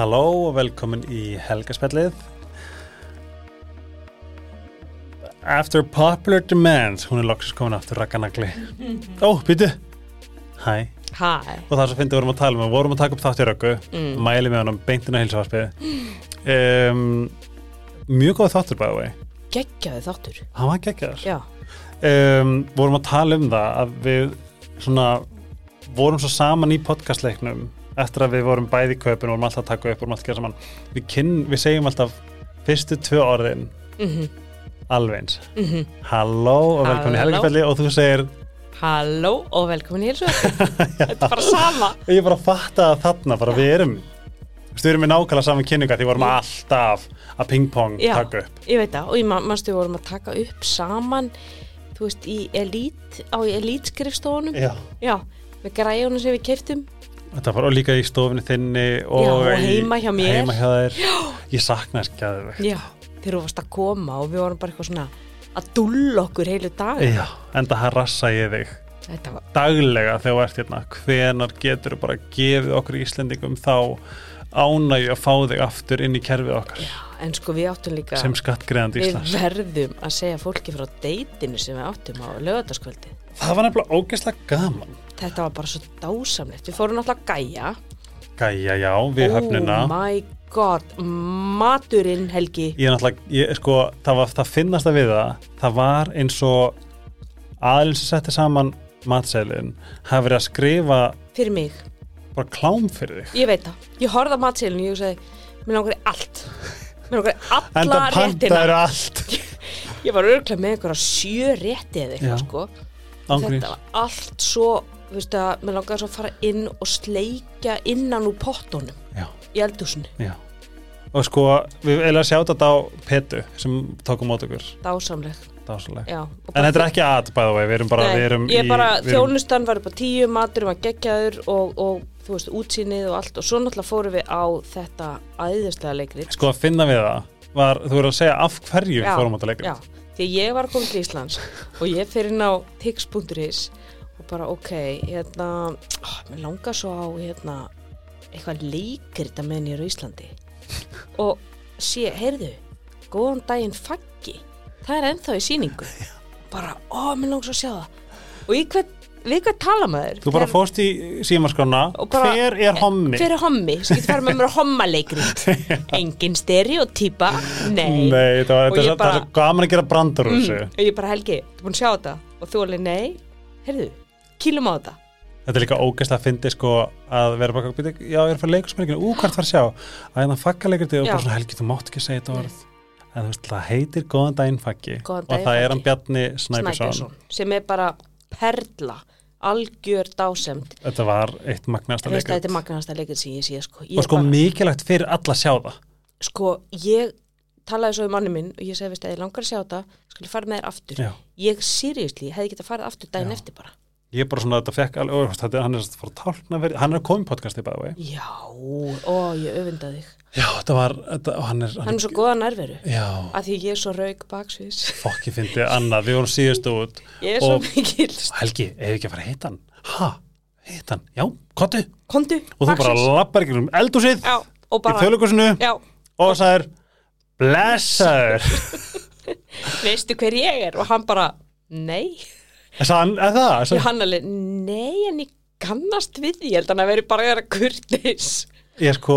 Halló og velkomin í helgaspellið After popular demand hún er loksist komin aftur rakkanagli Ó, býtu Hæ, og það svo fyndið við vorum að tala um við vorum að taka upp þátt í röggu. Mm. mæli með honum beintina hilsuvarpið um, Mjög góð þáttur bæði geggjaði þáttur. Hann var geggjaður. Já, um, vorum að tala um það að við svona vorum svo saman í podcastleiknum eftir að við vorum bæði í kaupin og vorum alltaf að taka upp og vorum alltaf að gera saman. Við, kyn, við segjum alltaf fyrstu tvö orðin mhm, alveg eins. Mhm. Halló og velkomin í helgarspelli og þú segir Halló og velkomin í hilsu Þetta er bara sama. Ég bara fatta að þarna bara við erum við erum með nákvæmlega saman kynninga því við vorum alltaf að ping-pong Já. taka upp. Ég veit það. Og ég man- manstu við vorum að taka upp saman Þú veist, í elít á elítskrifstofunum. Já. Já, með græjunum sem við keiftum Þetta var líka í stofinni þinni og, Já, og í- heima hjá mér. heima hjá þér. Ég sakna þess ekki Já, þegar þú varst að koma og við vorum bara eitthvað svona að dulla okkur heilu dag Já, en það harassa ég þig. Var, daglega þegar þú ert hérna hvenar getur þú bara gefið okkur Íslendingum þá ánægju að fá þig aftur inn í kerfið okkar? En sko við áttum líka sem skattgreðandi Við Íslands. verðum að segja fólki frá deytinu sem við áttum á lögataskvöldi Það var nefnilega ógeðslega gaman Þetta var bara svo dásamlegt. Við fórum að gæja. Gæja, já, við höfnuna Oh my god, maturinn Helgi. Ég er ég, sko, það var það finnast að við það það var eins og aðeins sem setti saman matseilin hafi verið að skrifa Fyrir mig, bara klám fyrir þig. Ég veit það. Ég horfði á matseilinu og ég sagði Mér langar í allt. Mér langar í alla réttina. Ég var örglega með einhverja sjö rétti eða eitthvað sko. Ángríns. Þetta var allt svo þú veist að mér langaði svo að fara inn og sleikja innan úr pottunum Já, í eldhúsinu, já. Og sko, við erum að sjá þetta á Petu sem tókum mót okkur. Dásamleg. Dásaleg Já, En þetta er ekki að bæða vei, við erum bara, Nei, við erum ég í bara, við þjónustan var upp á tíu, maturum var geggjaður og, og þú veist, útsýnið og allt. Og svo náttúrulega fórum við á þetta æðislega leikrið. Sko að finna við það var, þú verður að segja af hverju fórum á þetta leikrit. því ég var að koma til Íslands og ég fer inn á tix.is bara ok, hérna, ó, mér langar svo á hérna, eitthvað leikrita með nýra Íslandi. Og sé, heyrðu, góðan daginn faggi, það er ennþá í síningu. Bara, ó, mér langar svo að sjá það. Og ég hvern, við hvað tala maður? Þú bara fórst í símaskrána. Og bara- Hver er hommi? Hver er hommi? Svo getur fara með mér að homma leikrit Engin stereotýpa Nei, Nei, það var, er það bara- er svo gaman að gera brandur úr mm, og ég bara Helgi, þú búin að sjá þetta? Og þú alveg nei, heyrðu, kýlum á þetta. Þetta er líka ógæslega að fyndi sko að vera bara Já, ég er að fara leikusmerkinu, ú, hvert var að sjá? Að hérna fagga leikriti og bara svona Helgi, þú mátt ekki segja þetta orð. En þú veist, það heitir Góðan daginn faggi. Góðan Og daginn, það er hann Bjarni Snæbjörnsson. Sem er bara perla algjör dásemd. Þetta var eitt magnasta leikrit þetta er magnasta leikrit sem ég sé sko. Ég Og sko bara, mikilvægt fyrir alla að sjá það. Sko, ég talaði svo um manni minn og ég segi, veist að ég langar að sjá þetta skulle fara með þér aftur. Já. ég seriously hefði getað farið aftur daginn Já. eftir bara Ég bara svona, þetta fekk alveg, hann er að fara að tálkna verið, hann er að koma í podcasti bæði já, ó, ég öfunda þig. Já, þetta var, þetta, og hann er, hann er svo góða nærveru. Já, að því ég er svo rauk baksviðs. Fokki fyndi annað, við vorum síðust út ég er svo mikil Helgi, ef ekki að fara að heita hann? Ha, heita hann, já, kottu kondu, Og þú bara lappar ekki um eldúsið já, og í bara, þjóðleikursinu já, og sagðir Blessaður. Veistu hver ég er? Og hann bara, nei Hann, er það? ég Svo, hann alveg, nei en ég kannast við því, ég held hann að veri bara að vera kurtis ég sko,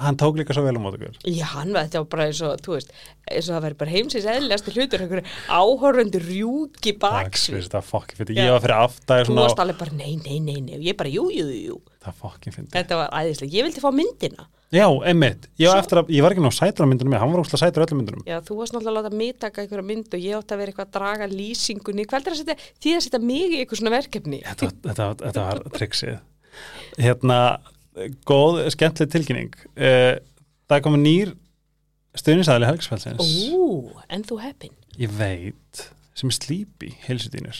hann tók líka svo vel um mót okkur já, hann var þetta bara eins og, þú veist eins og það veri bara heimsins eðlilegasti hlutur einhverju áhorfundur rjúki baksvið Það fokki fyndi, Já. ég var fyrir aftæði þú varst alveg bara, nei, nei, nei, nei. Ég bara, jú, jú, jú, Það fokki fyndi þetta var æðislega, ég vildi fá myndina Já, einmitt, ég Svo- að, ég var ekki ná sætur á myndunum með, hann var úrslega sætur á öllum myndunum Já, þú varst náttúrulega að láta mig taka einhverja mynd og ég átti að vera eitthvað að draga lýsingunni. Hvað er að setja, því að setja mig í eitthvað svona verkefni? þetta, þetta, þetta var triksið hérna, góð skemmtileg tilkynning uh, það komið nýr stuðnisæðli helgsfælsins Ú, en þú heppin. ég veit, sem slípi heilsutínur,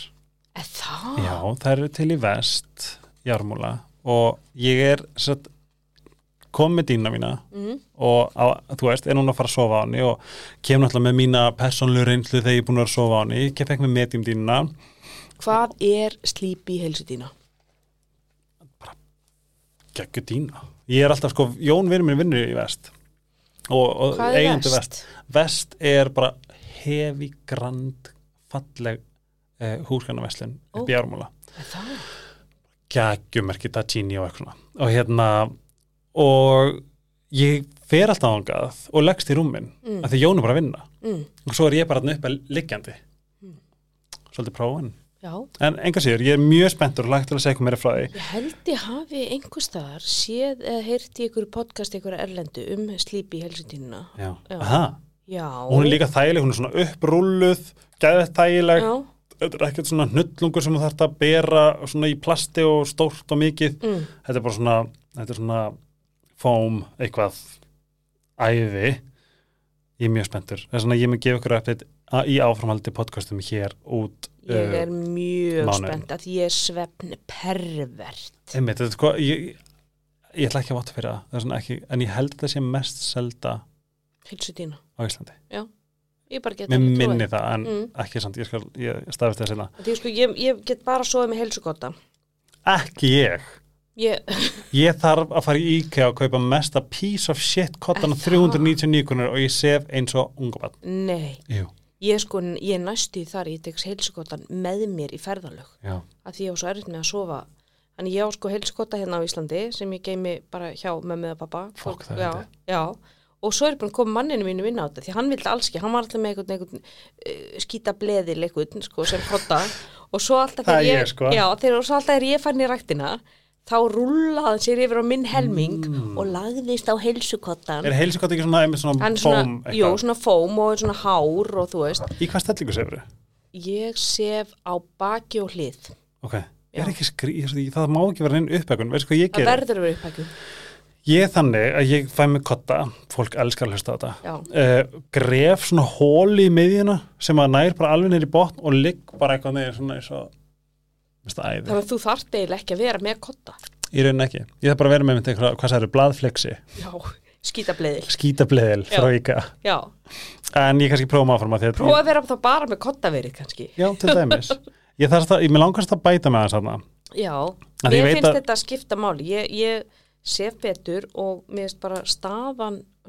Er það? já, það eru til í vest jármúla og ég er satt, kom með dýna mína Mm. og á, þú veist, er núna að fara að sofa á henni og kem náttúrulega með mína persónlu reynslu þegar ég er búin að sofa á henni ég fekk með medium dýnuna Hvað er slípi í heilsu þína? geggjur dýna ég er alltaf sko, Jón vinur minn vinnur í vest og, og Hvað er vest? vest er bara hefi grand falleg eh, húsgrænaverslun Ó. upp í ármúla Er Það, geggjumerki Dagini og eitthvað og hérna og ég fer alltaf ángað og leggst í rúmin Mm. af því Jón er bara að vinna. Mm, og svo er ég bara þarna upp að liggjandi. Mm. svolítið prófin já, en enga síður, ég er mjög spenntur og lagt til að segja hvað mér er frá því. Ég held ég hafi einhver staðar séð eða heyrt í ykkur podcast ykkur erlendu um slípi í helsutínuna. já. Aha, Já. hún er líka þægileg, hún er svona upprúluð gæðið þægileg, þetta er ekkert svona hnullungur sem þú þarft að bera svona í plasti og stórt og mikið. Mm, þetta er bara svona, þetta er svona fóm, eitthvað æði ég er mjög spenntur það er svona, ég mun gefa ykkur uppdeitt í áframhaldi podcastum hér út ég er mjög mánuðinn. spennt að ég svefn pervert. einmitt, þetta sko ég, ég ætla ekki að vata fyrir það, ekki, en ég held að það sé mest selda Helsutína. á Íslandi get mér minni það, en Mm. ekki samt ég, skal, ég staðist það sinna Því sko, ég, ég get bara sofið með helsugotta. ekki ég Ég, Ég þarf að fara í IKEA og kaupa mesta piece of shit kottan það? 399 krónur og ég sef eins og unga bann. nei, Jú, ég sko, ég næstu þar, ég tekst heilsugottan með mér í ferðalög. já. Að því ég á svo erfitt með að sofa. Þannig ég á sko heilsugotta hérna á Íslandi sem ég geimi bara hjá mömmu og pappa. Það er já, já. Og svo er búin að koma manninu mínu vinna á þetta því hann vildi alls ekki, hann var alltaf með einhvern, einhvern uh, skýta bleðil einhvern sko, sem kotta og svo alltaf þegar ég, sko. já, þegar svo alltaf er ég fann í ræktina þá rúllaði hann sér yfir á minn helming og lagðist á heilsukottan Mm. Er heilsukott ekki svona, svona svona, fóm jú, eitthvað? svona fóm og svona hár og þú veist Í hvað stellingu sefur þau? ég sef á baki og hlið Ok, er ég- það má ekki vera einn uppækun, veistu hvað ég það ger? verður að vera upphækjum Ég er þannig að ég fæ mig kotta, fólk elskar að hlusta á þetta, uh, gref svona hóli í miðjuna sem að nær bara alveg í botn og ligg bara eitthvað neður svona eins og, veist það. Þannig að þú þarft eiginlega ekki að vera með kotta Í raunin ekki. Ég þarf bara að vera með eitthvað, hvað það eru, blaðflexi, já, skýta bleðil skítableðil frá já, En ég kannski prófum áfram að því að prófa að vera þá bara með kottaverið kannski. Já, til dæmis. Ég ég langast að bæta með það saman. já, Að mér finnst þetta að skipta máli. Ég, ég sef betur og mér finnst bara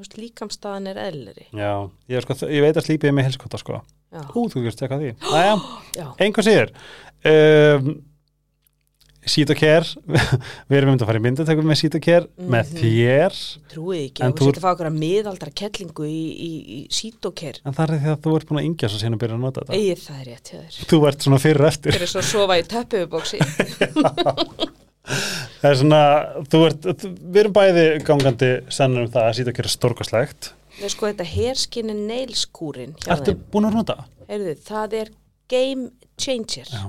veist, líkamstaðan er eðlilegri. Já, ég, sko, ég veit að slípið er með helskotta sko. já, Ú, þú veist eitthvað því. Æja, já, einhver síður. Sít og kér, við erum um að fara í myndatökum með Sít og kér, með Mhm. þér, trúið ekki þú- setja að fá okkur að miðaldra kettlingu í, í, í sítóker en það er því að þú ert búin að yngja svo síðan að byrja að nota þetta. Egið það er rétt hjá þér Þú ert svona fyrir eftir. Fyrir svo að sofa í töppuðubóksi Það er svona, þú ert, þú- við erum bæði gangandi sennur um það að Sít og kér er stórkostlegt. Við sko þetta hairskinni nails kúrin hjá Ertu búin að nota það? Heyrðu, það er game changer Já.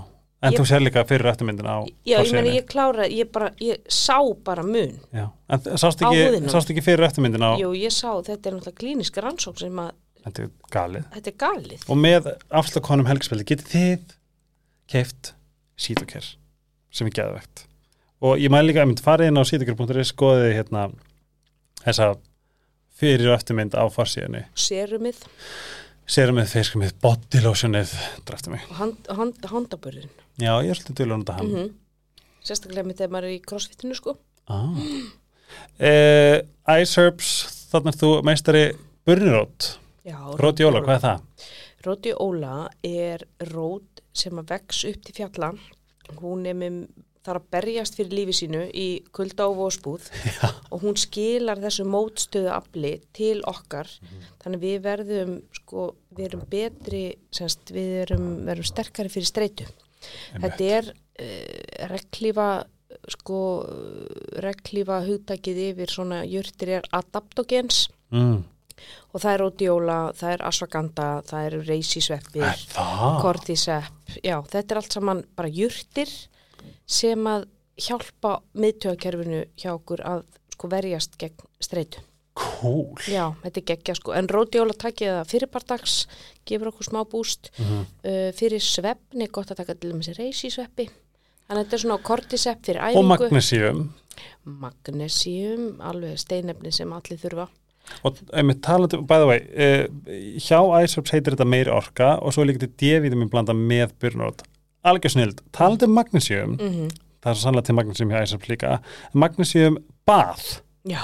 En Ég- þú sér líka fyrir eftirmyndina á Já, ég forsíðunni. ég klára, ég bara, ég sá bara mun Já. En sást ekki, sást ekki fyrir eftirmyndina á, Jú, ég sá, þetta er náttúrulega klínisk rannsók sem að, þetta er galið. þetta er galið Og með afslakonum helgspildi getið þið keift sítoker sem er geðvegt. Og ég mæli líka að mynd farið inn á sítoker.is skoðið hérna þessa fyrir eftirmynd á farsíðinni. Serumið Serum með feiskumið, body lotionið, draftu mig. hand, hand, handaburðin Já, ég er svolítið dölur að nota hann. mm Sérstaklega með þegar maður er í crossfitinu sko ah. eh, Ice Herbs, þannig að þú meistari Burnirót, Já, Róti Jóla, hvað er það? Róti Óla er rót sem að vex upp til fjalla hún er með þarf að berjast fyrir lífi sínu í kulda og vósbúð Já. og hún skilar þessu mótstöðu afli til okkar. Þannig að við verðum sko, við erum betri semst, við erum, verðum sterkari fyrir streitu. Þetta er uh, reglífa sko reglífa hugtakið yfir svona jurtir er adaptogens. Mm. og það er ódjóla, það er asfaganda, það reysisveppir, Er það? kortisepp, já, þetta er allt saman bara jurtir sem að hjálpa miðtöðakerfinu hjá okkur að sko verjast gegn streitu. Cool. Já, þetta er geggja sko, en ródjóla takið það fyrirpartags, gefur okkur smá búst, Mhm. uh, fyrir svefni, gott að taka til þessi reysisveppi, þannig að þetta er svona kortisepp fyrir Og æfingu. magnesium. Magnesium, alveg steinefni sem allir þurfa. Og einmitt by the way, uh, hjá Herbs heitir þetta meiri orka og svo er líka til D-vitamin blanda með Burnirót. Algjör snild. Talandi um magnesium, Mm það er svo sannlega til magnesium hjá Ice Herbs líka. Magnesium bað, já,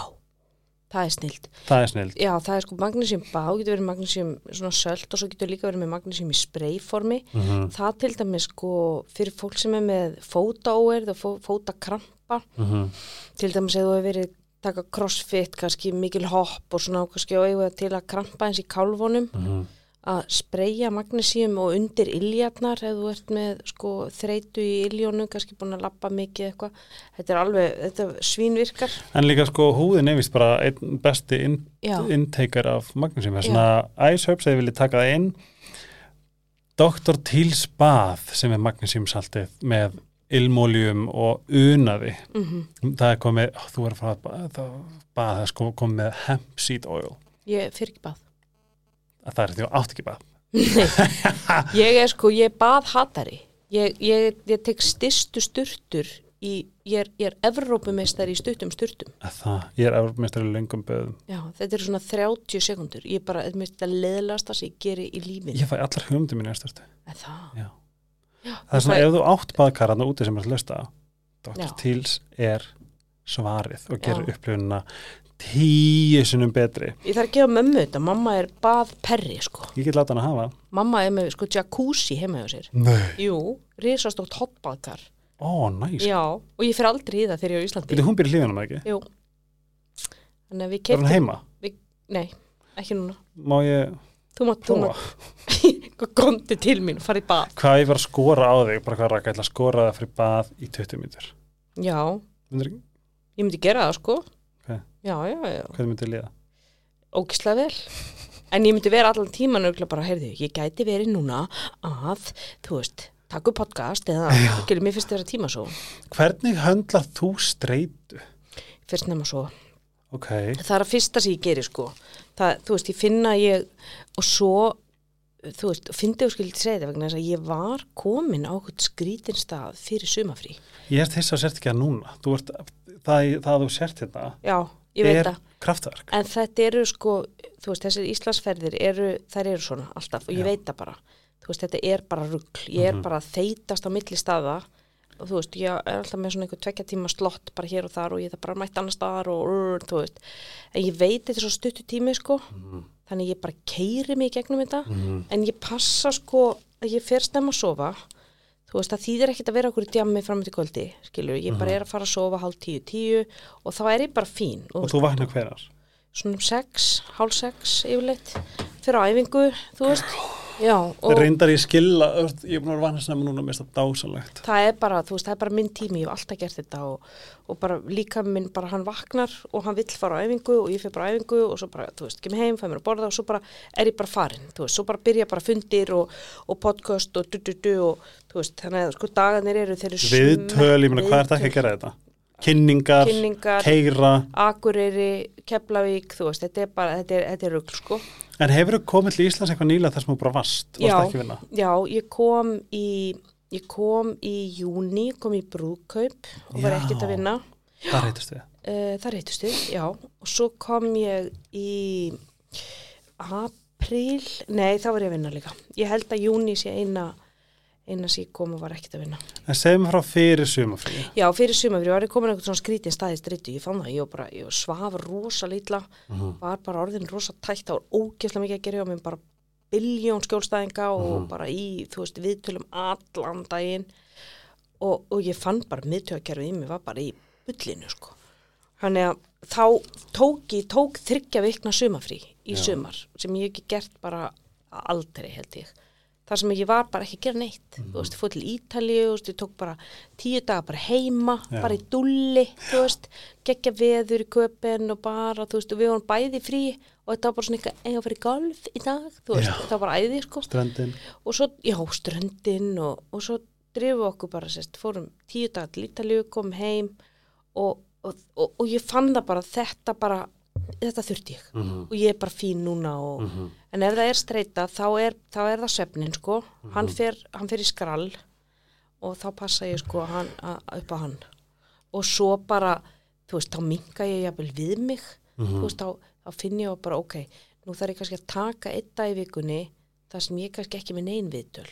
það er snilt það er snild já, það er sko magnesium bá, getur verið magnesium svona sölt og svo getur líka verið með magnesium í spreyformi mm það til dæmis sko fyrir fólk sem er með fótaóerð og fó, fótakrampa -hmm. til dæmis ef þú hefur verið taka crossfit, kannski mikil hopp og svona kannski og eiga til að krampa eins í kálfunum Mhm. Að spreyja magnesium og undir iljarnar ef þú ert með sko þreytu í iljónu, kannski búin að lappa mikið eitthvað, þetta er alveg þetta svínvirkar, en líka sko húðin er vist bara einn besti inn, já, innteikar af magnesium. Þess að Ice Herbs hefur viljið taka það inn. Dr. Teals bað sem er magnesiumsaltið með ilmóljum og unaði. Mm það er komið, ó, þú er að fara að bað, það, það er sko komið með hemp seed oil. Ég fyrir ekki bað að það er því átt ekki bað. Ég er sko, ég er baðhatari ég, ég, ég tek styrstu sturtur í, ég er, er Evrópumeistar í stuttum sturtum. Að það, ég er efurmestari löngum böðum já, þetta er svona 30 sekundur ég er bara, þetta er mér þetta leðlasta sem ég geri í lífinu. Ég fæ allar hugmyndum mínu eftir En það, Já. já það er svona fæ- ef þú átt baðkararna úti sem er að hlusta á, Dr. Teals er svarið og gerir Já. Tíu sinnum betri Ég þarf að gefa mömmu þetta, mamma er baðperri sko. ég get láta hann að hafa Mamma er með sko jacuzzi heima hjá sér. Nei. Jú, risastótt hotbaðkar. ó, næs, Já, og ég fyrir aldrei í það þegar ég er á Íslandi. getur hún byrja hlýðanum ekki Jú. Þannig að við er hún keftum... heima, Nei, ekki núna. má ég Þú mátt, þú prófa mátt, gondi til mín farið í bað. hvað ég var að skora á þig, bara hvað rækka, ég ætla að skora það fyrir bað í 20 mítur Já, myndir, ég myndi gera það sko. Já, já, já. hvað myndir líða Ógislega vel. En ég myndi vera allan tíman auðvitað bara, heyrðu, ég gæti verið núna að, þú veist, taka upp podcast eða, skilur, mér finnst þetta tíma svo. hvernig höndlar þú streitu Fyrst nefna svo. ok, það er að fyrsta sem ég geri sko það, þú veist, ég finna að ég og svo, þú veist fyndi og skildi segja þetta vegna þess að ég var komin á okkur skrítin stað fyrir sumafrí ég er þess að sért ekki að núna þú ert, það, það að þú sért þetta já, ég er kraftverk. En þetta eru sko, þú veist, þessir Íslandsferðir eru, þær eru svona alltaf og ég Já. veit það bara, þú veist, þetta er bara rugl. Ég er Mhm. bara að þeitast á milli staða. Og þú veist, ég er alltaf með svona einhver tvekja tíma slott bara hér og þar og ég það bara mætt annar staðar og urr, þú veist, en ég veit þetta er svo stuttu tími sko, mm. þannig ég bara keiri mig gegnum þetta. Mm. en ég passa sko að ég fer stemma að sofa þú veist það þýðir ekkert að vera okkur í djammi fram til kvöldi, skilur, ég bara er að fara að sofa hálf tíu, tíu og þá er ég bara fín og og þú vaknar hverjar svona um sex, hálf sex yfirleitt, fyrir á æfingu þú veist, já og reyndar ég skilla, ég er búin að vanna sem núna mest að dásalegt það er bara, þú veist, það er bara minn tími, ég hef alltaf gert þetta og, og bara líka minn, bara hann vaknar og hann vill fara á æfingu og ég fyrir bara á æfingu og svo bara, þú veist, kem heim, fæ mér að borða og svo bara er ég bara farin, þú veist, svo bara byrja bara fundir og, og podcast og du-du-du og þú veist, þannig að sko dagarnir eru þeir eru viðtöl, ég meina hvað er það ekki að gera þetta? Kynningar, kynningar, keira Akureyri, Keflavík, þú veist, þetta er bara, þetta er, þetta er rugl, sko. En hefur þú komið til Íslands eitthvað nýlega þar sem þú bara vast, varst Já. ekki vinna Já, ég kom í, ég kom í júni, kom í brúðkaup og var Já. ekkert að vinna. það reytist við Uh, það reytust við, já. Og svo kom ég í april, nei, það var ég að vinna líka. Ég held að júni sé eina, sem ég kom og var ekkert að vinna. en segjum frá fyrir sumafrí Já, fyrir sumafri var ég komin eitthvað svona skrítin staði strittu. Ég fann það, ég var bara, ég svaf rosa lítla, var bara orðin rosa tætt, það var ógeðslega mikið að gera hjá mér, bara biljón skjólstæðinga og bara í, þú veist, viðtölum allan daginn og, og ég fann bara miðtöðakerfið í mig var bara í bullinu, sko. Þannig að þá tók ég, tók þryggja vikna sumafrí í Já. sumar sem ég ekki gert bara aldrei held ég. Þar sem ég var bara ekki að gera neitt. Þú veist, ég fór til Ítalíu, þú veist, ég tók bara tíu daga bara heima, Já. bara í dulli, þú veist, geggja veður í köpen og bara, þú veist, og við vorum bæði frí og þetta var bara svona eitthvað, eiga að fyrir golf í dag, þú veist, Já. þetta var bara æði, sko ströndin, og svo, já, ströndin og, og svo drifum við okkur bara sérst, fórum tíu dagar til Ítalíu, komum heim og, og, og, og ég fann það bara þetta bara, þetta þurfti ég. Mm og ég er bara fín núna og, en ef það er streyta þá er, þá er það svefnin sko, hann, fer, hann fer í skrall og þá passa ég sko hann, a, upp á hann. Og svo bara, þú veist, þá minka ég jafnvel við mig, þú veist, þá, þá finn ég bara, ok, nú þarf ég kannski að taka einn dag í vikunni þar sem ég kannski ekki með neinn viðtöl.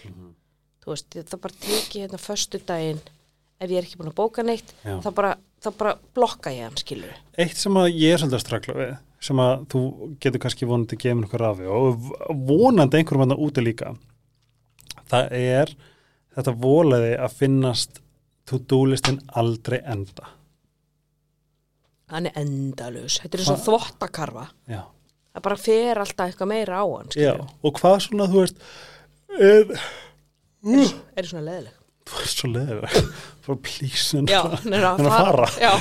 Þú veist, það bara teki hérna föstu daginn ef ég er ekki búin að bóka neitt Já. þá bara þá bara blokka ég hann skilur Eitt sem að ég er svolítið að strakla við sem að þú getur kannski vonandi gefið mér eitthvað rafi og vonandi einhverjum annar úti líka það er þetta volaði að finnast to-do-listin aldrei enda. Hann er endalus, þetta er eins og þvottakarfa. Já, það bara fer alltaf eitthvað meira á hann Já. og hvað svona þú veist er, er, er svona leðileg þú veist svo leður for please en að fara. já,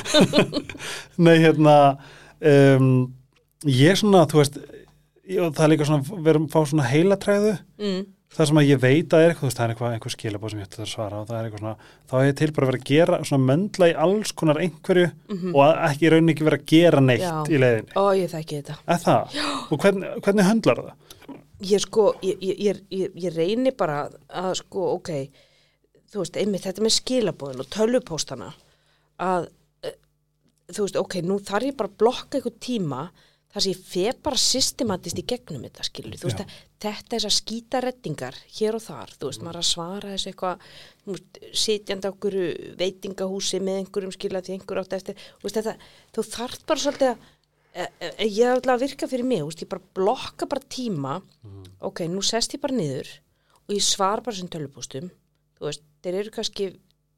Nei, hérna um, ég svona, þú veist ég, það er líka svona, við erum að fá svona heilatræðu mm, það sem að ég veit að er eitthvað, það er eitthvað, einhver skilabóð sem ég ætti að svara og það er eitthvað svona, þá er ég til bara að vera að gera svona möndla í alls konar einhverju og að ekki í rauninni ekki vera að gera neitt. Já. í leiðinni. ó ég þekki þetta Er það? Og hvernig, hvernig höndlar það? ég sko, ég, ég, ég, ég, ég reyni bara að sko, ok þú veist, einmitt þetta með skilabóðin og tölvupóstana að eh, þú veist, ok, nú þarf ég bara að blokka eitthvað tíma þar sem ég fer bara systematist í gegnum þetta skilur, þú veist, að, þetta þessar skítarettingar hér og þar, þú veist, maður er að svara þessu eitthvað, þú veist, sitjandi á okkur veitingahúsi með einhverjum skilja því einhver átt eftir, þú veist, þetta þú þarft bara svolítið að e, e, ég hef að virka fyrir mig, þú veist, ég bara blokka bara tíma, ok, nú sest ég bara niður og ég svar bara sem tölupústum, þú veist, þeir eru kannski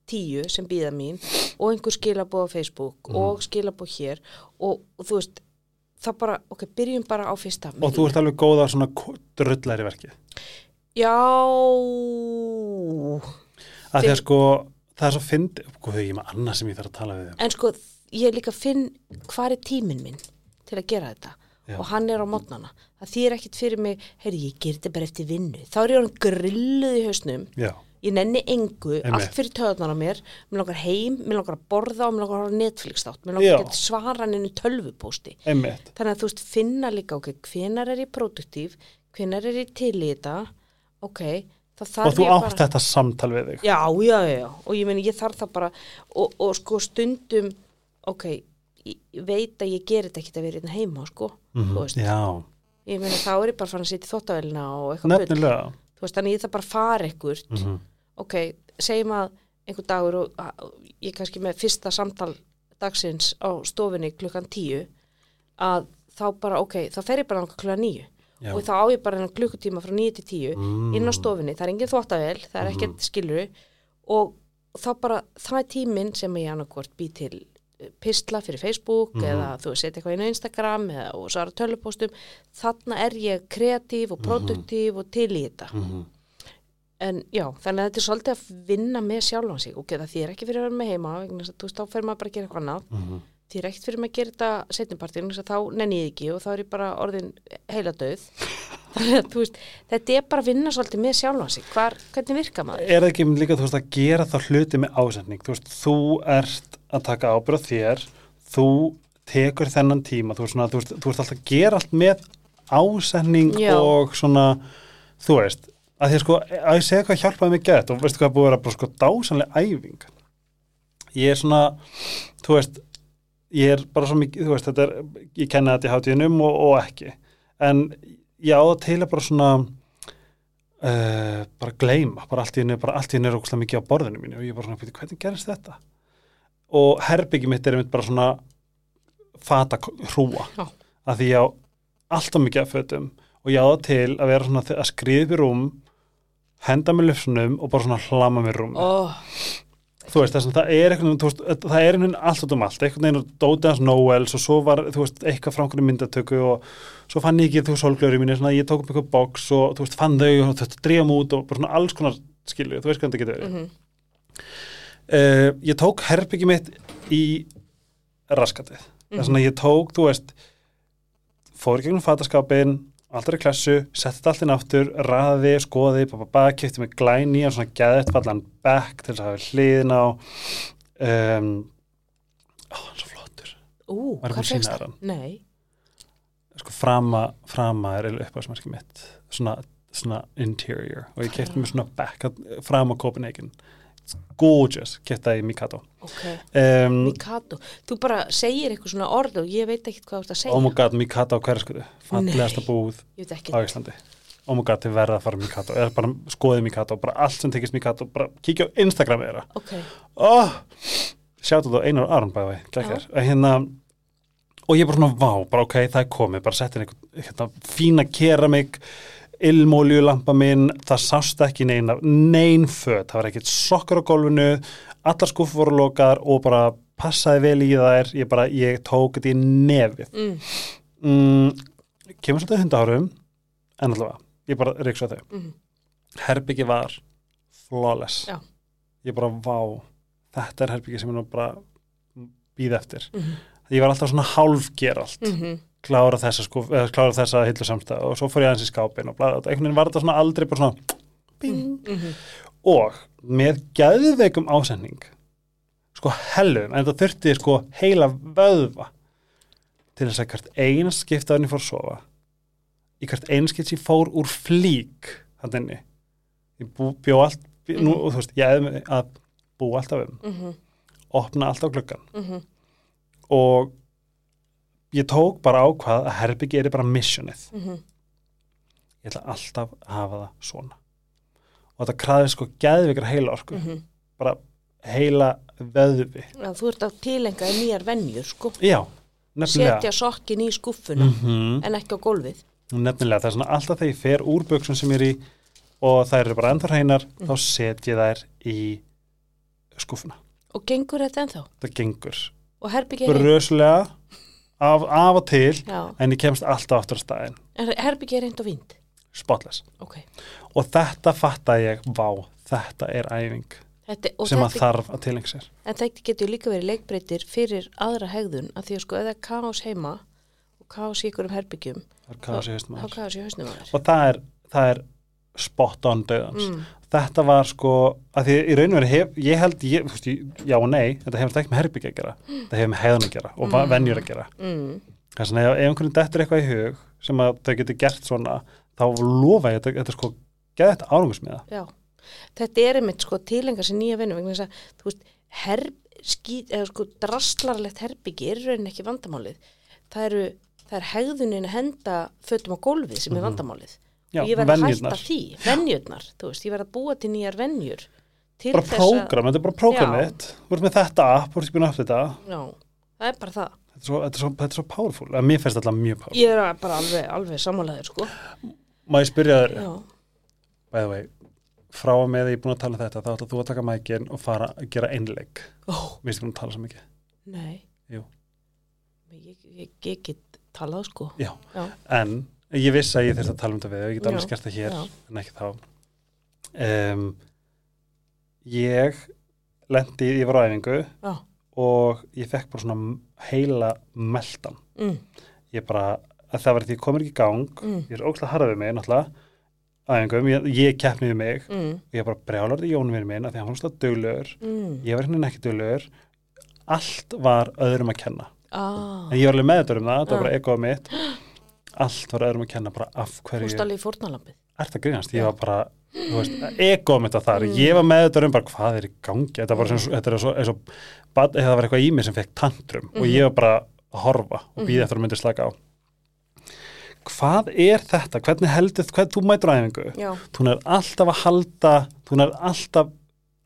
tíu sem býða mín og einhver skilabóð á Facebook og skilabóð hér og, og þú veist, það bara, ok, byrjum bara á fyrsta. Og þú ert alveg góð að svona drullæri verkið. Já, Að því að Þið- sko, það er svo fyndi, hvað ég er með annað sem ég þarf að tala við en sko, ég líka finn hvað er tíminn minn til að gera þetta Já. og hann er á mótnana. Það þýr ekkit fyrir mig, heyrðu, ég ger þetta bara eftir vinnu. Þá er ég hann grilluð í hausnum Já, ég nenni engu, Einmitt. allt fyrir töðunar á mér mér langar heim, mér langar að borða og mér langar að horfa á Netflix þátt, mér langar að geta svara í tölvupósti einmitt. þannig að þú veist, finna líka, ok, hvenar er ég produktív, hvenar er ég til í þetta ok, þá þarf Og þú ég átt þetta samtal við þig. já, já, já, og ég meni, ég þarf það bara og, og sko stundum ok, ég ég veit að ég ger þetta ekkert að vera hérna heima, sko þú veist, Já, ég meni, þá er ég bara fann að sitja í þóttavélina og eitthvað bull. nefnilega. þú veist, þannig ég þarf bara að fara ekkert Mhm. Ok, segjum að einhver dagur og ég kannski með fyrsta samtal dagsins á stofinni klukkan tíu að þá bara, ok, þá fer ég bara klukkan níu. Já. og þá á ég bara klukkutíma frá níu til tíu Mm. inn á stofinni, það er engin þvóttavel það er ekkert skiluru og þá bara, það er tíminn sem ég annarkvort bý til eh, pistla fyrir Facebook eða þú setja eitthvað inn á Instagram eða, og svara tölupóstum þarna er ég kreatív og produktív og til í þetta. Mhm. En já, þannig að þetta er svolítið að vinna með sjálfan sig. Ok, það þýr ekki fyrir að vera með heima, vegna þú veist, þá fer maður bara að gera eitthvað annað. Mhm. Þýr ekkert fyrir maður að gera þetta setnipartin, þá nenni ég ekki og þá er ég bara orðin heila döð. Þannig að þú veist, þetta er bara að vinna svolítið með sjálfan sig. Hvar, hvernig virka maður? Er það ekki líka, þú veist, að gera þá hluti með ásending? Þú veist, þú ert að taka ábyrð þér, þú tekur þennan tíma, þú veist, þú veist, þú veist alltaf að gera allt með ásending Já. og svona, þú veist, að að sko, að ég segja hvað hjálpaði mig gett og veistu hvað er búið að vera bara sko dásanlega æfing. Ég er svona, þú veist, ég er bara svo mikið, þú veist, þetta er, ég kenni þetta í hátíðinum og, og ekki. En ég á það til að bara svona, uh, bara gleyma, bara allt í henni, bara allt í henni er ógustlega mikið á borðinu mínu og ég bara svona, "Bíddu, hvernig gerist þetta? Og herbyggi mitt er einmitt bara svona fata hrúa, Já. að því ég á alltaf mikið af fötum og ég á það til að vera svona að skriða upp í rúm, henda með lufsunum og bara svona hlama með rúm. Ó, Þú veist, þess að það er eitthvað, þú veist, það er einhvern veginn allt út um allt, einhvern veginn dótið hans Noels og svo var, þú veist, eitthvað frá einhverju myndatöku og svo fann ég ekki, þú sólglöður í minni, svona, ég tók upp eitthvað box og, þú veist, fann þau og þetta dríðum út og bara svona alls konar skilju, þú veist hvað þetta getur verið. mhm, uh, ég tók herbyggi mitt í raskatið. Það er svona, ég tók, þú veist, fór gegnum fataskapin, í klassu, setti þetta allt inn aftur, raði, skoði, bara, kipti mig glæni og svona geðið fallan back til þess að hafa hliðin á. Um, ó, hann er svo flottur. Ú, hvað fegst það? hann? Nei, sko frama, frama er uppáðsmerki mitt. Svona, svona interior. Og ég kipti mig svona back frama Copenhagen gorgeous, í Mikado. Ok. um, Mikado, þú bara segir eitthvað svona orð og ég veit ekkert hvað þú ert að segja. oh my god, Mikado á hverjaskutu fallegasta búð ekki. á Íslandi. Oh my god, þið verða að fara Mikado. Eða bara skoðið Mikado, bara allt sem tekist Mikado bara kíkja á Instagram þeirra. Ok, oh, sjátt á Einar Aron bæði, gækjar hérna, og ég bara svona, vá, bara ok, það er komið. Bara settin einhvern hérna, fína keramik ilmóljulampa minn, það sást ekki neina nein föt, það var ekkert sokkar á gólfinu, allar skúfur voru lokaðar og bara passaði vel í þær. Ég bara, ég tók þetta í nefið. Mm, mm, kemur svolítið hundahárum en allavega, ég bara reyksa þau. Mm, herbyggi var flawless. Já. ég bara, vá þetta er herbyggi sem ég nú bara býð eftir. Mm, ég var alltaf svona hálfger allt mm, klára þessa, sko, eða, klára þessa hillu samstæð og svo fór ég aðeins í skápin og blæða þetta einhvern veginn var þetta svona aldrei bara svona bing. mm, og með gæðveikum ásending sko hellum, en það þurfti sko heila vöðva til þess að hvert eins skiptaðurinn ég fór að sofa í hvert eins skipt sem fór úr flík hann inni. Ég bú, bjó allt, bjó, nú, þú veist, ég hefði að búa alltaf um. Mm, opna alltaf gluggan mm, og ég tók bara ákvað að herbyggi er bara missionið. Mm, ég ætla alltaf að hafa það svona. Og þetta kraði sko gæðvikar heila orku mm. bara heila vöðvi Já, þú ert að tilenga nýjar venjur sko. Já, setja sokkin í skúffuna mm en ekki á gólfið. Nefnilega, það er svona alltaf þegar ég fer úr buksum sem ég er í og þær eru bara ennþá hreinar Mm. þá set ég þær í skúfuna, og gengur þetta ennþá? Það gengur. Og herbyggja er bröslega af, af og til Já, en ég kemst alltaf aftur á staðin en herbyggja er reynd og vind spotless. Ok, og þetta fatta ég, vá, þetta er æfing þetta, sem að þarf að tilengja sér. En þetta getur líka verið leikbreytir fyrir aðra hegðun að því að sko eða kaos heima og kaos í ykkur um herbyggjum er þá kaos í hausnum og það er, það er spot on döðans mm, þetta var sko, að því í raun og veru ég held, ég, ég- já og nei þetta hefur þetta ekki með herbyggja að gera. Þetta hefur með heiðan að gera og mm. venjur að gera. Mm, þess vegna ef, einhvern dettur eitthvað í hug sem að þau getur gert svona þá lofa ég, þetta, þetta sko geða þetta árangusmiða þetta er einmitt sko tilenga sér nýja vinnu vegna þess að veist herb, skít, eða sko drastlarlegt herbyggi er í rauninni ekki vandamálið. Það eru það er hegðunin að henda fötum á gólfið sem er Mhm. vandamálið já, ég verð að hætta því, veist, ég verð að búa til nýjar venjur til bara prógram, þetta er bara prógramið þú ert með þetta app, þú ert ekki búin að þetta. Já, það er bara það. Þetta er svo, þetta er svo, þetta er svo powerful, að mér finnst þetta mjög powerful. Ég er bara alveg, alveg sammálaður sko. Má ég spyrja þér, by the way frá að með ég er búin að tala um þetta þá ætla þú að taka mækin og fara að gera einleik ó, við erum að tala svo mikið. Nei. Ég, ég, ég get talað sko. Já. já, en ég vissi að ég þurfti að tala um þetta við og ég get alveg skert það hér já. en ekki þá. Um, ég lendi, ég var á æfingu já, og ég fekk bara svona heila meldan mm, ég bara, að það var því ég komur ekki í gang mm, ég er ógslag harðið við mig náttúrulega æfingum, ég, ég keppni við mig mm, og ég bara brjálar í jónum minn að því að hann var svona duglegur mm. ég var hérna ekki duglegur allt var öðrum að kenna. Ah, en ég var alveg meðdur um það, það var Já. bara egoð mitt allt var öðrum að kenna bara af þú hverju stalið í fórnalampið er það grínast, ég var bara þú veist, egoð mitt að þar, Mm. ég var meðdur um bara hvað er í gangi, þetta var svona, þetta er svo, eins og bad, það var eitthvað í mig sem fekk tantrum og Mhm. ég var bara að horfa og býða eftir að myndi slaka á. Hvað er þetta, hvernig heldur hvernig þú mætur á æfingu, já, þú er alltaf að halda þú er alltaf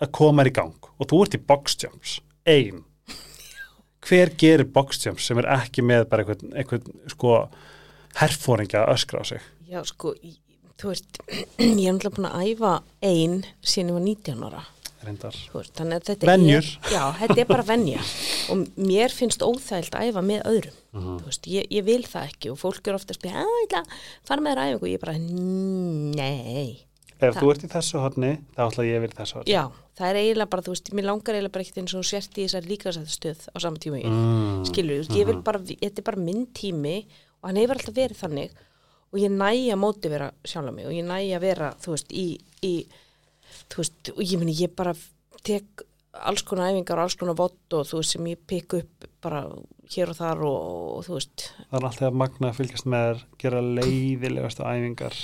að koma þér í gang og þú ert í box jumps. Ein. Hver gerir box jumps sem er ekki með bara einhvern, einhvern sko herfóringja að öskra á sig? Já sko þú veist, ég er náttúrulega búin að æfa ein síðan ég var 19 ára. Veist, þannig að þetta Venjur. er já, þetta er bara venja. Og mér finnst óþægilt að æfa með öðrum. Mhm. þú veist, ég, ég vil það ekki og fólk er ofta að spila, að ég ætla að fara með þér æfingu og ég bara, nei. Ef Það- þú ert í þessu horni þá ætla ég að vera í þessu horni. Já, það er eiginlega bara, þú veist, mér langar eiginlega bara ekkert eins og sért í þessar líkasættastöð á sama tíma ég. Mm. skilur, þú veist, ég vil bara, þetta er bara minn tími og hann hefur alltaf verið þannig. Og ég næ að móti vera sjálf mig. Og ég næ að vera, þú veist, í, í þú veist, og ég meni, ég bara tek alls konar æfingar og alls konar vott og þú veist, sem ég pikk upp bara hér og þar og, og þú veist, það er alltaf að magna að fylgjast með þér gera leiðilegastu æfingar